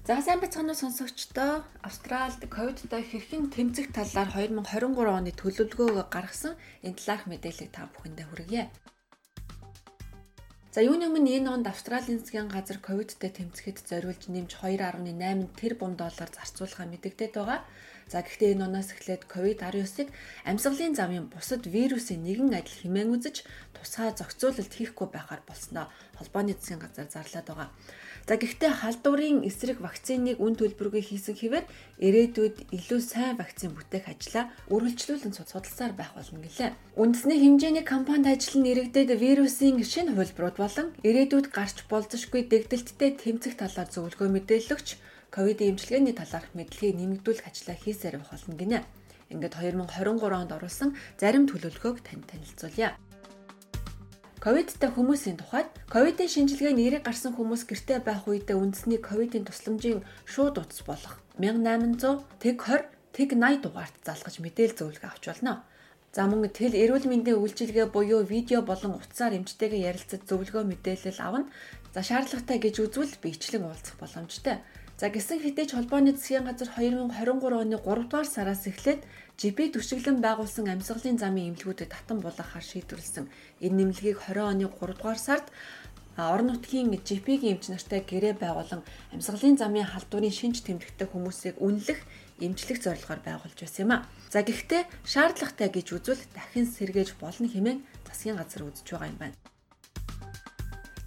За сайн бацгаана сонсогчдоо Австралид ковидтой хэрхэн тэмцэх талаар 2023 оны төлөвлөгөөгөө гаргасан энэ талаарх мэдээллийг та бүхэндээ хүргье. За юуны өмнө энэ онд Австралийн засгийн газар ковидтэй тэмцэхэд зориулж нэмж 2.8 тэрбум доллар зарцуулахаа мэдэгдээд байгаа. За гэхдээ энэ оноос эхлээд COVID-19-ыг амьсгалын замын бусад вирусын нэгэн адил хэмээн үзэж тусгай зохицуулалт хийхгүй байхаар болсноо холбооны засгийн газар зарлаад байгаа. За гэхдээ халдварын эсрэг вакциныг үн төлбөргүй хийсэн хэвээр ирээдүйд илүү сайн вакцин бүтээх ажлаа үргэлжлүүлэн судалсаар байх болно гэлээ. Үндэсний хэмжээний компанид ажиллан иргэдэд вирусын шинэ хувилбарууд болон ирээдүйд гарч болзошгүй дэгдэлттэй тэмцэх талаар зөвлөгөө мэдээлэгч ковидын эмчилгээний талаарх мэдлэгийг нэмэгдүүлэх ажлаа хийсээр байх болно гинэ. Ингээд 2023 онд оруулсан зарим төлөвлөгөөг танд танилцуулъя. Ковидтай хүмүүсийн тухайд ковидын шинжилгээний нэрийг гарсан хүмүүс гэртээ байх үедээ үндэсний ковидын тусламжийн шууд утас болох 1800 тэг 20 тэг 80 дугаард залгаж мэдээлэл зөвлөгөө авч болно. За мөн тэл эрүүл мэндийн үйлчилгээ буюу видео болон утсаар эмчтэйгээ ярилцаж зөвлөгөө мэдээлэл авна. За шаардлагатай гэж үзвэл биечлэн уулзах боломжтой. За гисэн ч холбооны засгийн газар 2023 оны 3 дугаар сараас эхлээд ЖП төшөглөн байгуулсан амьсгалын замын эмнэлгүүдэд татан булгахаар шийдвэрлсэн. Энэ нэмлэгийг 20 оны 3 дугаар сард орон нутгийн ЖП-ийн эмч нартай гэрээ байгуулан амьсгалын замын халдварын шинж тэмдэгтэй хүмүүсийг үнэлэх эмчлэх зорилгоор байгуулж байсан юм а. За гэхдээ шаардлагатай гэж үзвэл дахин сэргээж болно хэмээн засгийн газар үзэж байгаа юм байна.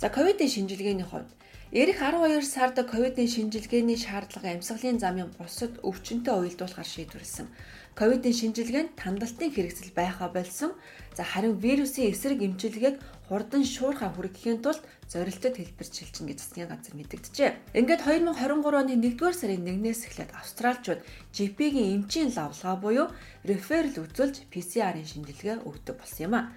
За ковидын шинжилгээний хувьд Ирэх 12 сард ковидын шинжилгээний шаардлага амьсгалын замын бусад өвчнөд уялдуулахар шийдвэрлсэн. Ковидын шинжилгээнд тандалтын хэрэгсэл байхаа болсон. За харин вирусын эсрэг эмчилгээг хурдан шуурхаа хүргэхийн тулд зорилттой хэлбэр шилжин гэж засгийн газар мэдэгджээ. Ингээд 2023 оны 1-р сарын 1-ээс эхлээд австралчууд GP-гийн эмчийн лавлгаа буюу реферал үзүүлж PCR-ын шинжилгээ өгдөг болсон юм а.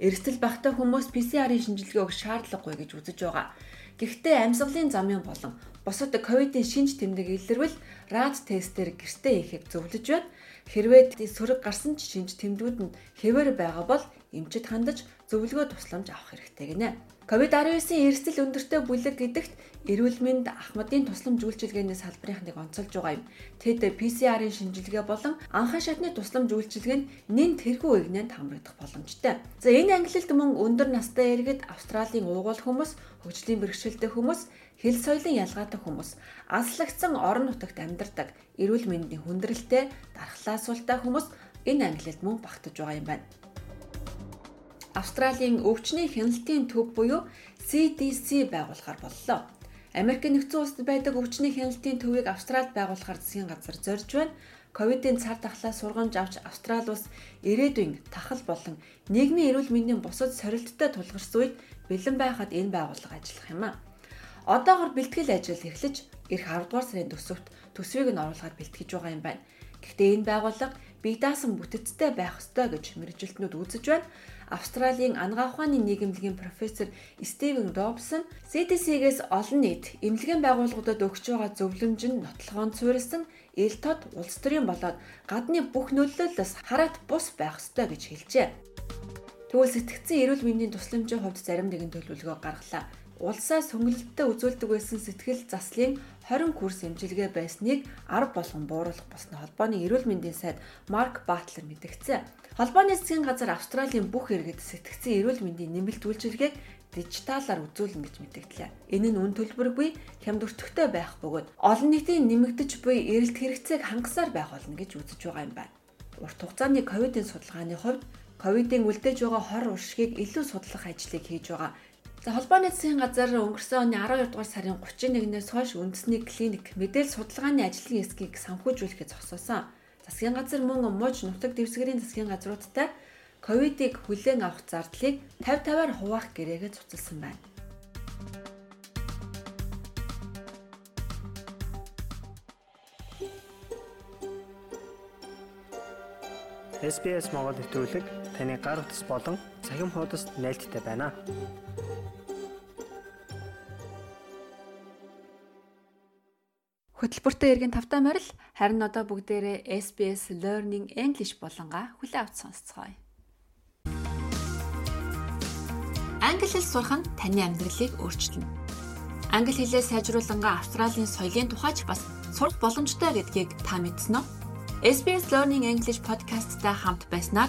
Эрсдэл багтаа хүмүүс PCR-ын шинжилгээ өгөх шаардлагагүй гэж үзэж байгаа. Гэхдээ амьсгалын замын болон бусад ковидын шинж тэмдэг илэрвэл рад тестээр гэртээ хийхэд зөвлөж байна. Хэрвээ сөрөг гарсан ч шинж тэмдгүүд нь хэвээр байгаа бол эмчит хандаж зөвлөгөө тусламж авах хэрэгтэй гинэ. COVID-19-ийн эрсдэл өндөртэй бүлэг гэдэгт эрүүл мэнд ахмадын тусламж үйлчилгээний салбарын нэг онцолж байгаа юм. Тэд PCR-ын шинжилгээ болон анхан шатны тусламж үйлчилгээ нь нэн тэрхүү игнэнд хамрагдах боломжтой. За энэ ангилалд мөн өндөр настай иргэд Австралийн уугуул хүмүүс, хөгжлийн бэрхшээлтэй хүмүүс, хэл соёлын ялгаатай хүмүүс, аслагдсан орон нутагт амьдардаг, эрүүл мэндийн хүндрэлтэй, дархлаа суултай хүмүүс энэ ангилалд мөн багтаж байгаа юм байна. Австралийн өвчний хяналтын төв буюу CDC байгуулахаар боллоо. Америк нэгдсэн улсад байдаг өвчний хяналтын төвийг Австралид байгуулахаар засгийн газар зорж байна. Ковидын цар тахлаа сургамж авч Австрали улс ирээдүйн тахал болон нийгмийн эрүүл мэндийн бусад сорилттой тулгарч үед бэлэн байхад энэ байгууллага ажиллах юм а. Одоогор бэлтгэл ажил эхлэж эх 10 дугаар сарын төсөвт төсвийг нь оруулахад бэлтгэж байгаа юм байна. Гэхдээ энэ байгууллага бие даасан бүтэцтэй байх ёстой гэж мэрэгжилтнүүд үзэж байна. Австралийн анагаа ухааны нийгэмлэгийн профессор Стивен Робсон CDC-гээс олон нийт эмнэлгийн байгууллагуудад өгч байгаа зөвлөмж нь нотлохоон суурилсан ил тод улс төрийн болоод гадны бүх нөлөөллөөс хараат бус байх ёстой гэж хэлжээ. Тэгвэл сэтгцэн эрүүл мэндийн тусламжийн хувьд зарим нэгэн төлөвлөгөө гаргалаа улсаа сүнгэлттэй үзүүлдэг байсан сэтгэл заслын 20 курс эмчилгээ байсныг 10 болгон бууруулах болсны холбооны эрүүл мэндийн сайд Марк Батлер мэдгдсэн. Холбооны засгийн газар Австралийн бүх иргэд сэтгцэн эрүүл мэндийн нэмэлт үйлчилгээг дижиталаар үзүүлнэ гэж мэдгдлээ. Энэ нь үн төлбөргүй хямд өртөгтэй байх бөгөөд олон нийтийн нэмэгдэж буй эрэлт хэрэгцээг хангасаар байх болно гэж үзэж байгаа юм байна. Урт хугацааны ковидын судалгааны хувьд ковидын үлдээж байгаа хор уршгийг илүү судлах ажлыг хийж байгаа За холбооны засгийн газар өнгөрсөн оны 12 дугаар сарын 31-ээс хойш үндэсний клиник мэдээлэл судалгааны ажлын эсхийг санхүүжүүлэхэд зогсоосон. Засгийн газар мөн мууч нутаг дэвсгэрийн засгийн газруудтай ковидыг хүлээн авах зардлыг 50 50-аар хуваах гэрээгээ цуцалсан байна. SBS Монгол нэвтрүүлэг таны гар утас болон цахим хуудасд нийлдэхтэй байна. Хөтөлбөртөө эргэн тавтай морил харин одоо бүгдээрээ SBS Learning English болонгаа хүлээ авч сонсцгоё. Англи хэл сурах нь таны амьдралыг өөрчилнө. Англи хэлээ сайжруулангаа Австралийн соёлын тухайч бас сурах боломжтой гэдгийг та мэдсэн үү? SBS Learning English podcast-тай хамт байснаар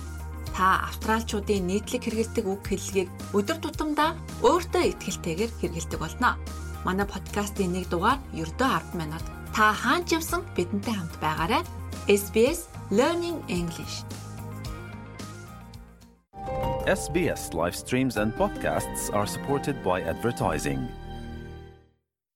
та австралчуудын нийтлэг хэрэгэлдэг үг хэллэгийг өдөр тутамдаа өөртөө ихтгэлтэйгээр хэрэгэлдэг болно. Манай подкастын нэг дугаар ердөө 10 минут Та хаач явсан бидэнтэй хамт байгаарай. SBS Learning English. SBS live streams and podcasts are supported by advertising.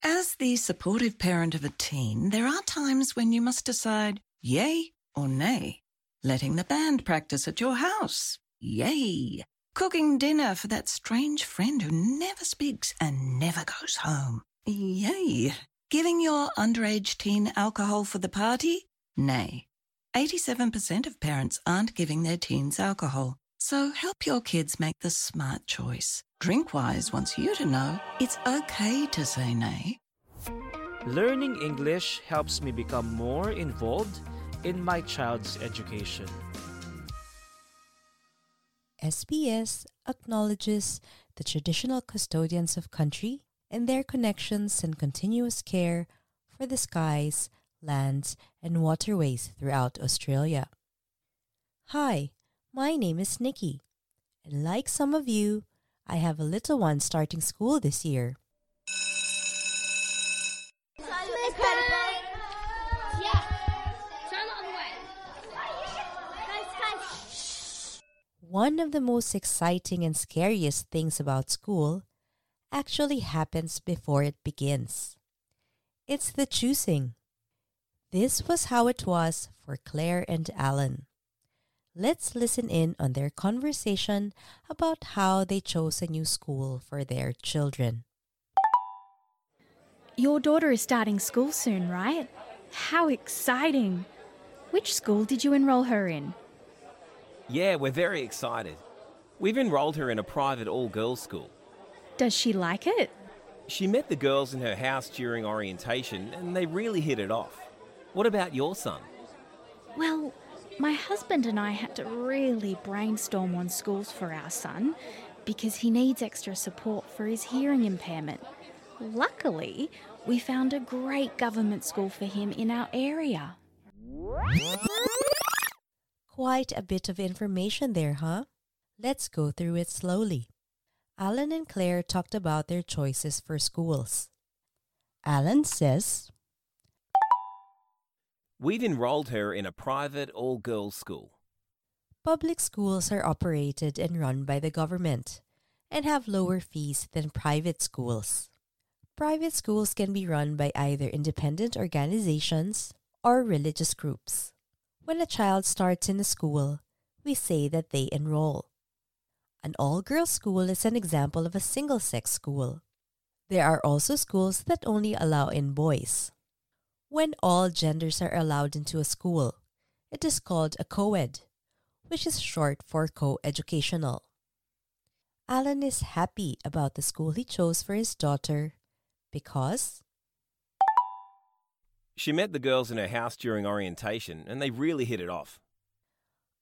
As the supportive parent of a teen, there are times when you must decide yay or nay. Letting the band practice at your house. Yay. Cooking dinner for that strange friend who never speaks and never goes home. Yay. Giving your underage teen alcohol for the party? Nay. 87% of parents aren't giving their teens alcohol. So help your kids make the smart choice. Drinkwise wants you to know it's okay to say nay. Learning English helps me become more involved in my child's education. SBS acknowledges the traditional custodians of country and their connections and continuous care for the skies, lands, and waterways throughout Australia. Hi, my name is Nikki, and like some of you, I have a little one starting school this year. One of the most exciting and scariest things about school actually happens before it begins. It's the choosing. This was how it was for Claire and Alan. Let's listen in on their conversation about how they chose a new school for their children. Your daughter is starting school soon, right? How exciting! Which school did you enroll her in? Yeah, we're very excited. We've enrolled her in a private all girls school. Does she like it? She met the girls in her house during orientation and they really hit it off. What about your son? Well, my husband and I had to really brainstorm on schools for our son because he needs extra support for his hearing impairment. Luckily, we found a great government school for him in our area. Quite a bit of information there, huh? Let's go through it slowly. Alan and Claire talked about their choices for schools. Alan says, We've enrolled her in a private all girls school. Public schools are operated and run by the government and have lower fees than private schools. Private schools can be run by either independent organizations or religious groups. When a child starts in a school, we say that they enroll. An all girls school is an example of a single sex school. There are also schools that only allow in boys. When all genders are allowed into a school, it is called a co ed, which is short for co educational. Alan is happy about the school he chose for his daughter because She met the girls in her house during orientation and they really hit it off.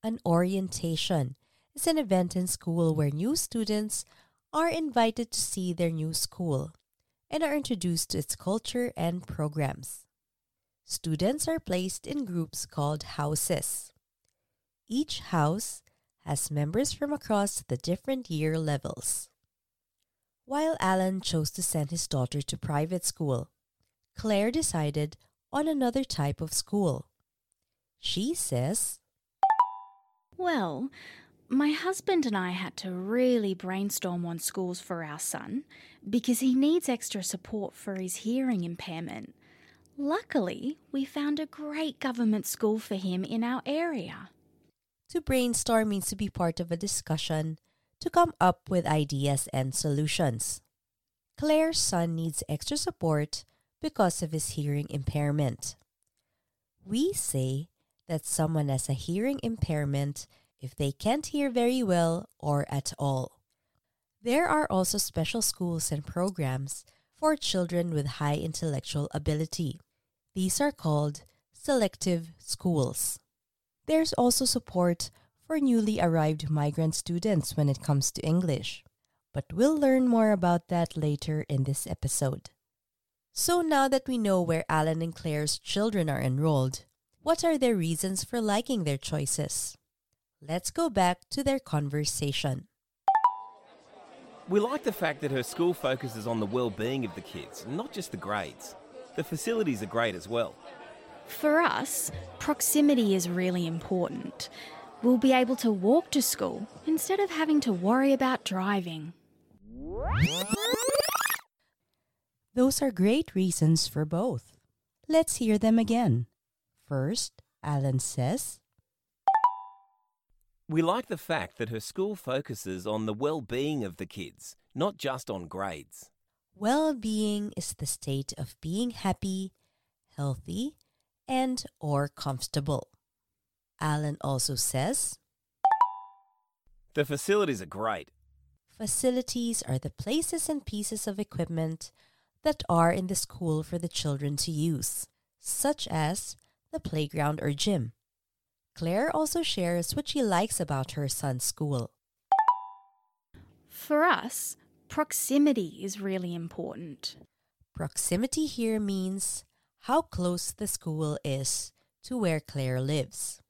an orientation is an event in school where new students are invited to see their new school and are introduced to its culture and programs. Students are placed in groups called houses. Each house has members from across the different year levels. While Alan chose to send his daughter to private school, Claire decided on another type of school. She says, Well, my husband and I had to really brainstorm on schools for our son because he needs extra support for his hearing impairment. Luckily, we found a great government school for him in our area. To brainstorm means to be part of a discussion to come up with ideas and solutions. Claire's son needs extra support because of his hearing impairment. We say that someone has a hearing impairment if they can't hear very well or at all. There are also special schools and programs for children with high intellectual ability. These are called selective schools. There's also support for newly arrived migrant students when it comes to English, but we'll learn more about that later in this episode. So now that we know where Alan and Claire's children are enrolled, what are their reasons for liking their choices? Let's go back to their conversation. We like the fact that her school focuses on the well-being of the kids, not just the grades. The facilities are great as well. For us, proximity is really important. We'll be able to walk to school instead of having to worry about driving. Those are great reasons for both. Let's hear them again. First, Alan says, We like the fact that her school focuses on the well being of the kids, not just on grades. Well being is the state of being happy, healthy, and or comfortable. Alan also says The facilities are great. facilities are the places and pieces of equipment that are in the school for the children to use, such as the playground or gym. Claire also shares what she likes about her son's school. For us, proximity is really important. Proximity here means how close the school is to where Claire lives.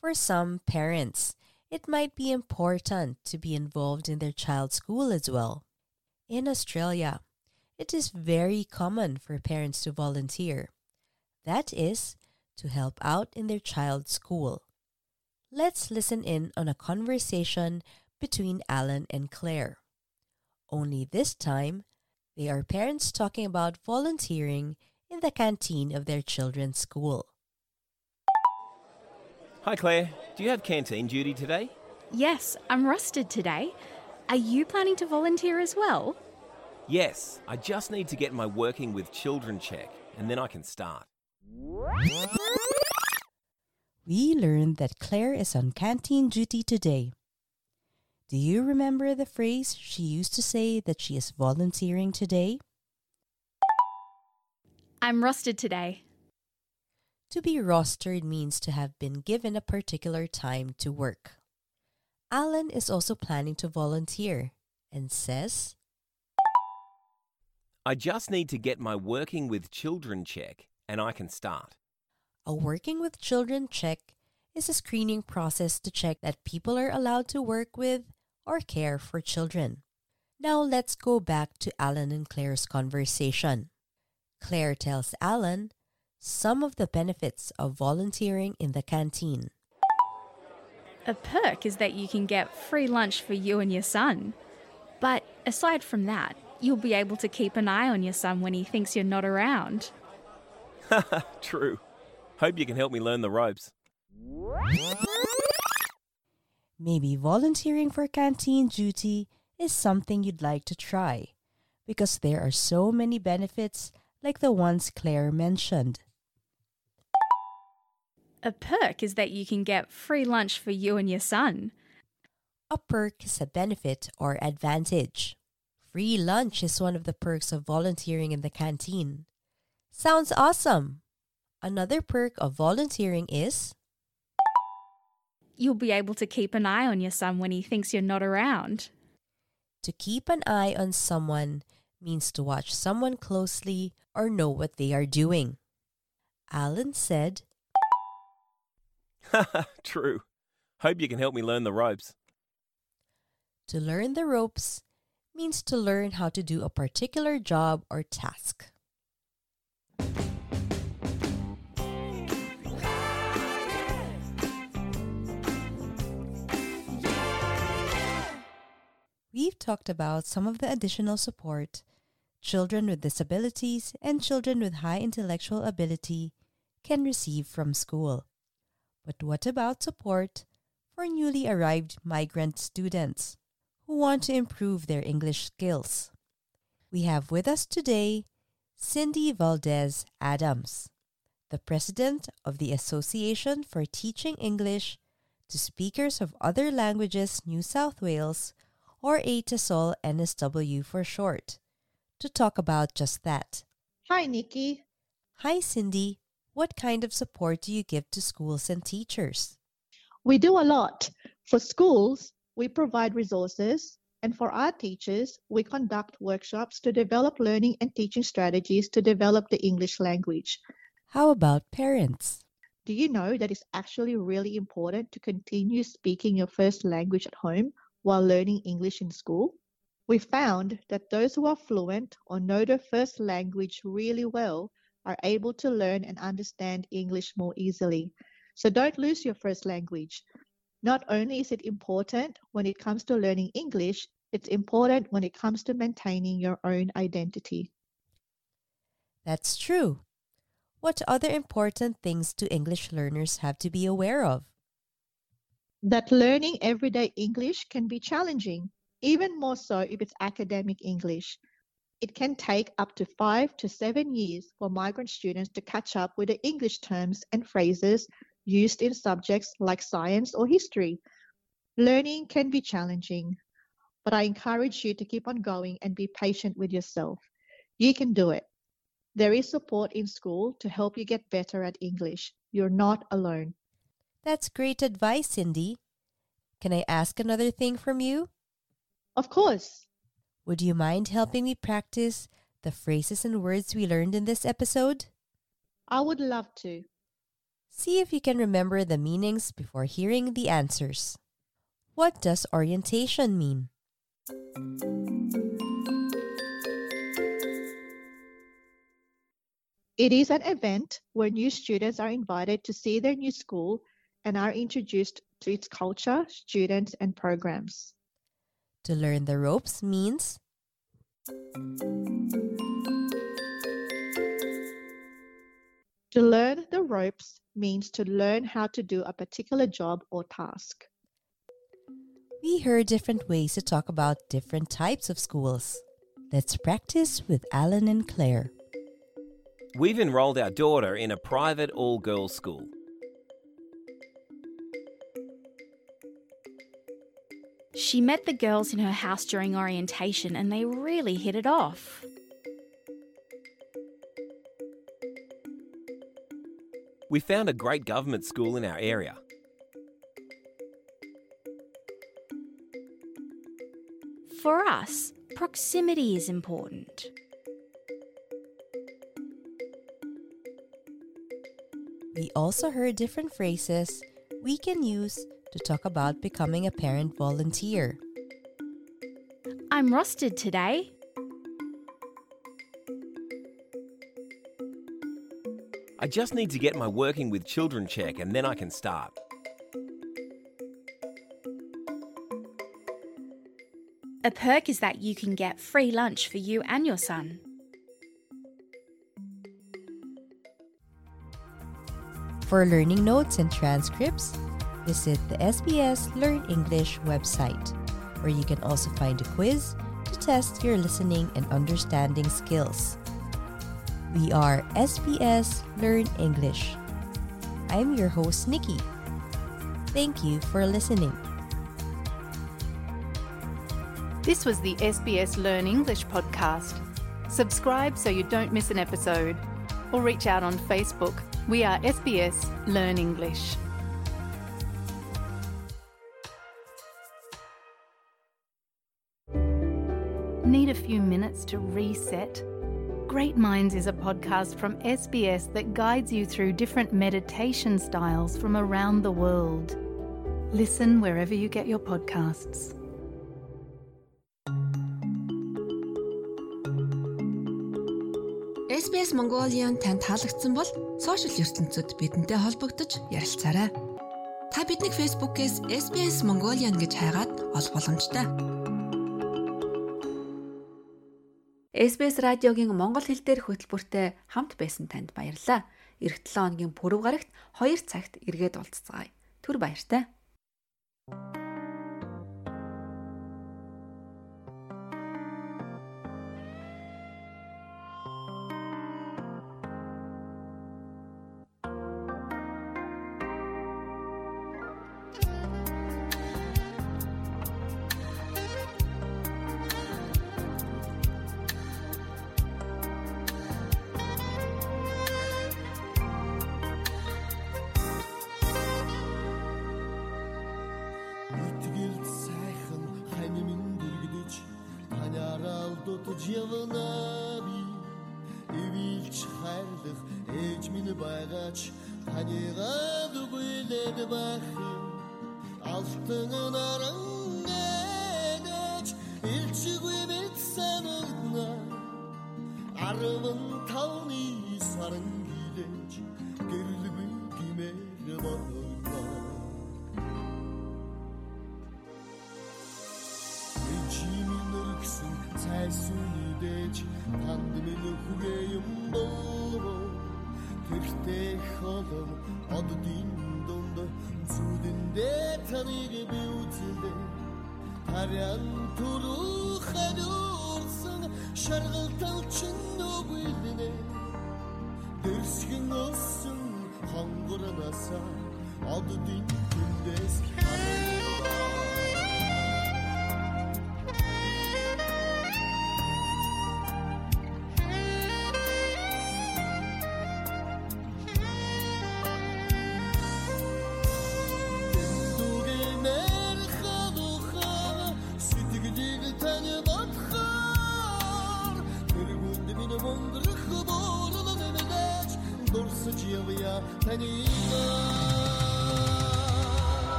For some parents, it might be important to be involved in their child's school as well. In Australia, it is very common for parents to volunteer. That is, to help out in their child's school. Let's listen in on a conversation between Alan and Claire. Only this time, they are parents talking about volunteering in the canteen of their children's school. Hi, Claire. Do you have canteen duty today? Yes, I'm rusted today. Are you planning to volunteer as well? Yes, I just need to get my working with children check, and then I can start. We learned that Claire is on canteen duty today. Do you remember the phrase she used to say that she is volunteering today? I'm rusted today. To be rostered means to have been given a particular time to work. Alan is also planning to volunteer and says, I just need to get my working with children check, and I can start. A working with children check is a screening process to check that people are allowed to work with or care for children. Now let's go back to Alan and Claire's conversation. Claire tells Alan some of the benefits of volunteering in the canteen. A perk is that you can get free lunch for you and your son. But aside from that, you'll be able to keep an eye on your son when he thinks you're not around. [laughs] True. Hope you can help me learn the ropes. Maybe volunteering for canteen duty is something you'd like to try because there are so many benefits like the ones Claire mentioned. A perk is that you can get free lunch for you and your son. A perk is a benefit or advantage. Free lunch is one of the perks of volunteering in the canteen. Sounds awesome! Another perk of volunteering is You'll be able to keep an eye on your son when he thinks you're not around. to keep an eye on someone means to watch someone closely or know what they are doing. Alan said, [laughs] True. Hope you can help me learn the ropes. To learn the ropes means to learn how to do a particular job or task. We've talked about some of the additional support children with disabilities and children with high intellectual ability can receive from school. But what about support for newly arrived migrant students who want to improve their English skills? We have with us today Cindy Valdez Adams, the president of the Association for Teaching English to Speakers of Other Languages New South Wales, or ATESOL NSW for short, to talk about just that. Hi, Nikki. Hi, Cindy. What kind of support do you give to schools and teachers? We do a lot. For schools, we provide resources, and for our teachers, we conduct workshops to develop learning and teaching strategies to develop the English language. How about parents? Do you know that it's actually really important to continue speaking your first language at home while learning English in school? We found that those who are fluent or know their first language really well are able to learn and understand English more easily. So don't lose your first language. Not only is it important when it comes to learning English, it's important when it comes to maintaining your own identity. That's true. What other important things do English learners have to be aware of? That learning everyday English can be challenging, even more so if it's academic English. It can take up to five to seven years for migrant students to catch up with the English terms and phrases used in subjects like science or history. Learning can be challenging, but I encourage you to keep on going and be patient with yourself. You can do it. There is support in school to help you get better at English. You're not alone. That's great advice, Cindy. Can I ask another thing from you? Of course. Would you mind helping me practice the phrases and words we learned in this episode? I would love to. See if you can remember the meanings before hearing the answers. What does orientation mean? It is an event where new students are invited to see their new school and are introduced to its culture, students, and programs. To learn the ropes means To learn the ropes means to learn how to do a particular job or task. We heard different ways to talk about different types of schools. Let's practice with Alan and Claire. We've enrolled our daughter in a private all girls school. She met the girls in her house during orientation and they really hit it off. We found a great government school in our area. For us, proximity is important. We also heard different phrases we can use to talk about becoming a parent volunteer. I'm rostered today. I just need to get my working with children check and then I can start. A perk is that you can get free lunch for you and your son. For learning notes and transcripts, visit the SBS Learn English website, where you can also find a quiz to test your listening and understanding skills. We are SBS Learn English. I'm your host, Nikki. Thank you for listening. This was the SBS Learn English podcast. Subscribe so you don't miss an episode, or reach out on Facebook. We are SBS Learn English. Need a few minutes to reset? Great Minds is a podcast from SBS that guides you through different meditation styles from around the world. Listen wherever you get your podcasts. SBS Mongolian танд таалагдсан бол сошиал ертөнцид бидэнтэй холбогдож ярилцаарай. Та биднийг Facebook-ээс SBS Mongolian гэж хайгаад олох боломжтой. SBS радиогийн монгол хэл дээрх хөтөлбөртэй хамт байсан танд баярлалаа. Ирэх 7 хоногийн пүрэв гарагт 2 цагт эргээд уулзцагаая. Түр баяртай. Итгэл Алтын наран гэж илчгүй мэд санагдна Арван тавны саран гилэж гэрлгүй гимээр болно Эчимийн өргсөн цайсууны дэж танд минь хүгэ юм болов Тэр тэй холом од дин дунд зүдэндээ таныг би үзэлдэ харян туруу хадуурсан шаргалтал чин нүгүйлнэ дэрсгэн өссөн хонгорнасаа оддын дүндээс харагдаа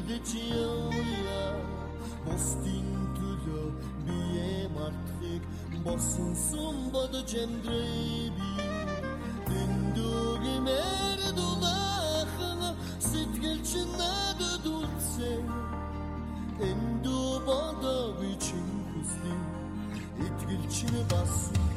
Ardecilia Bostin tudo bie martric Bosun sumba do gendrebi Dindur merdu lachala Sitgelçinna do dulce Endu bada biçin kusti İtgilçini basun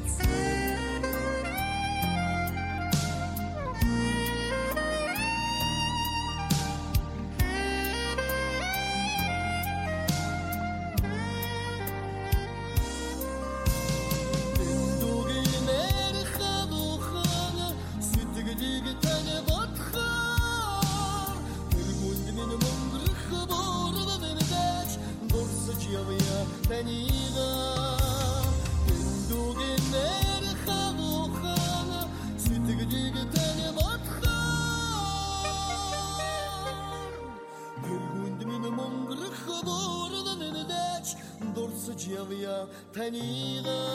在你的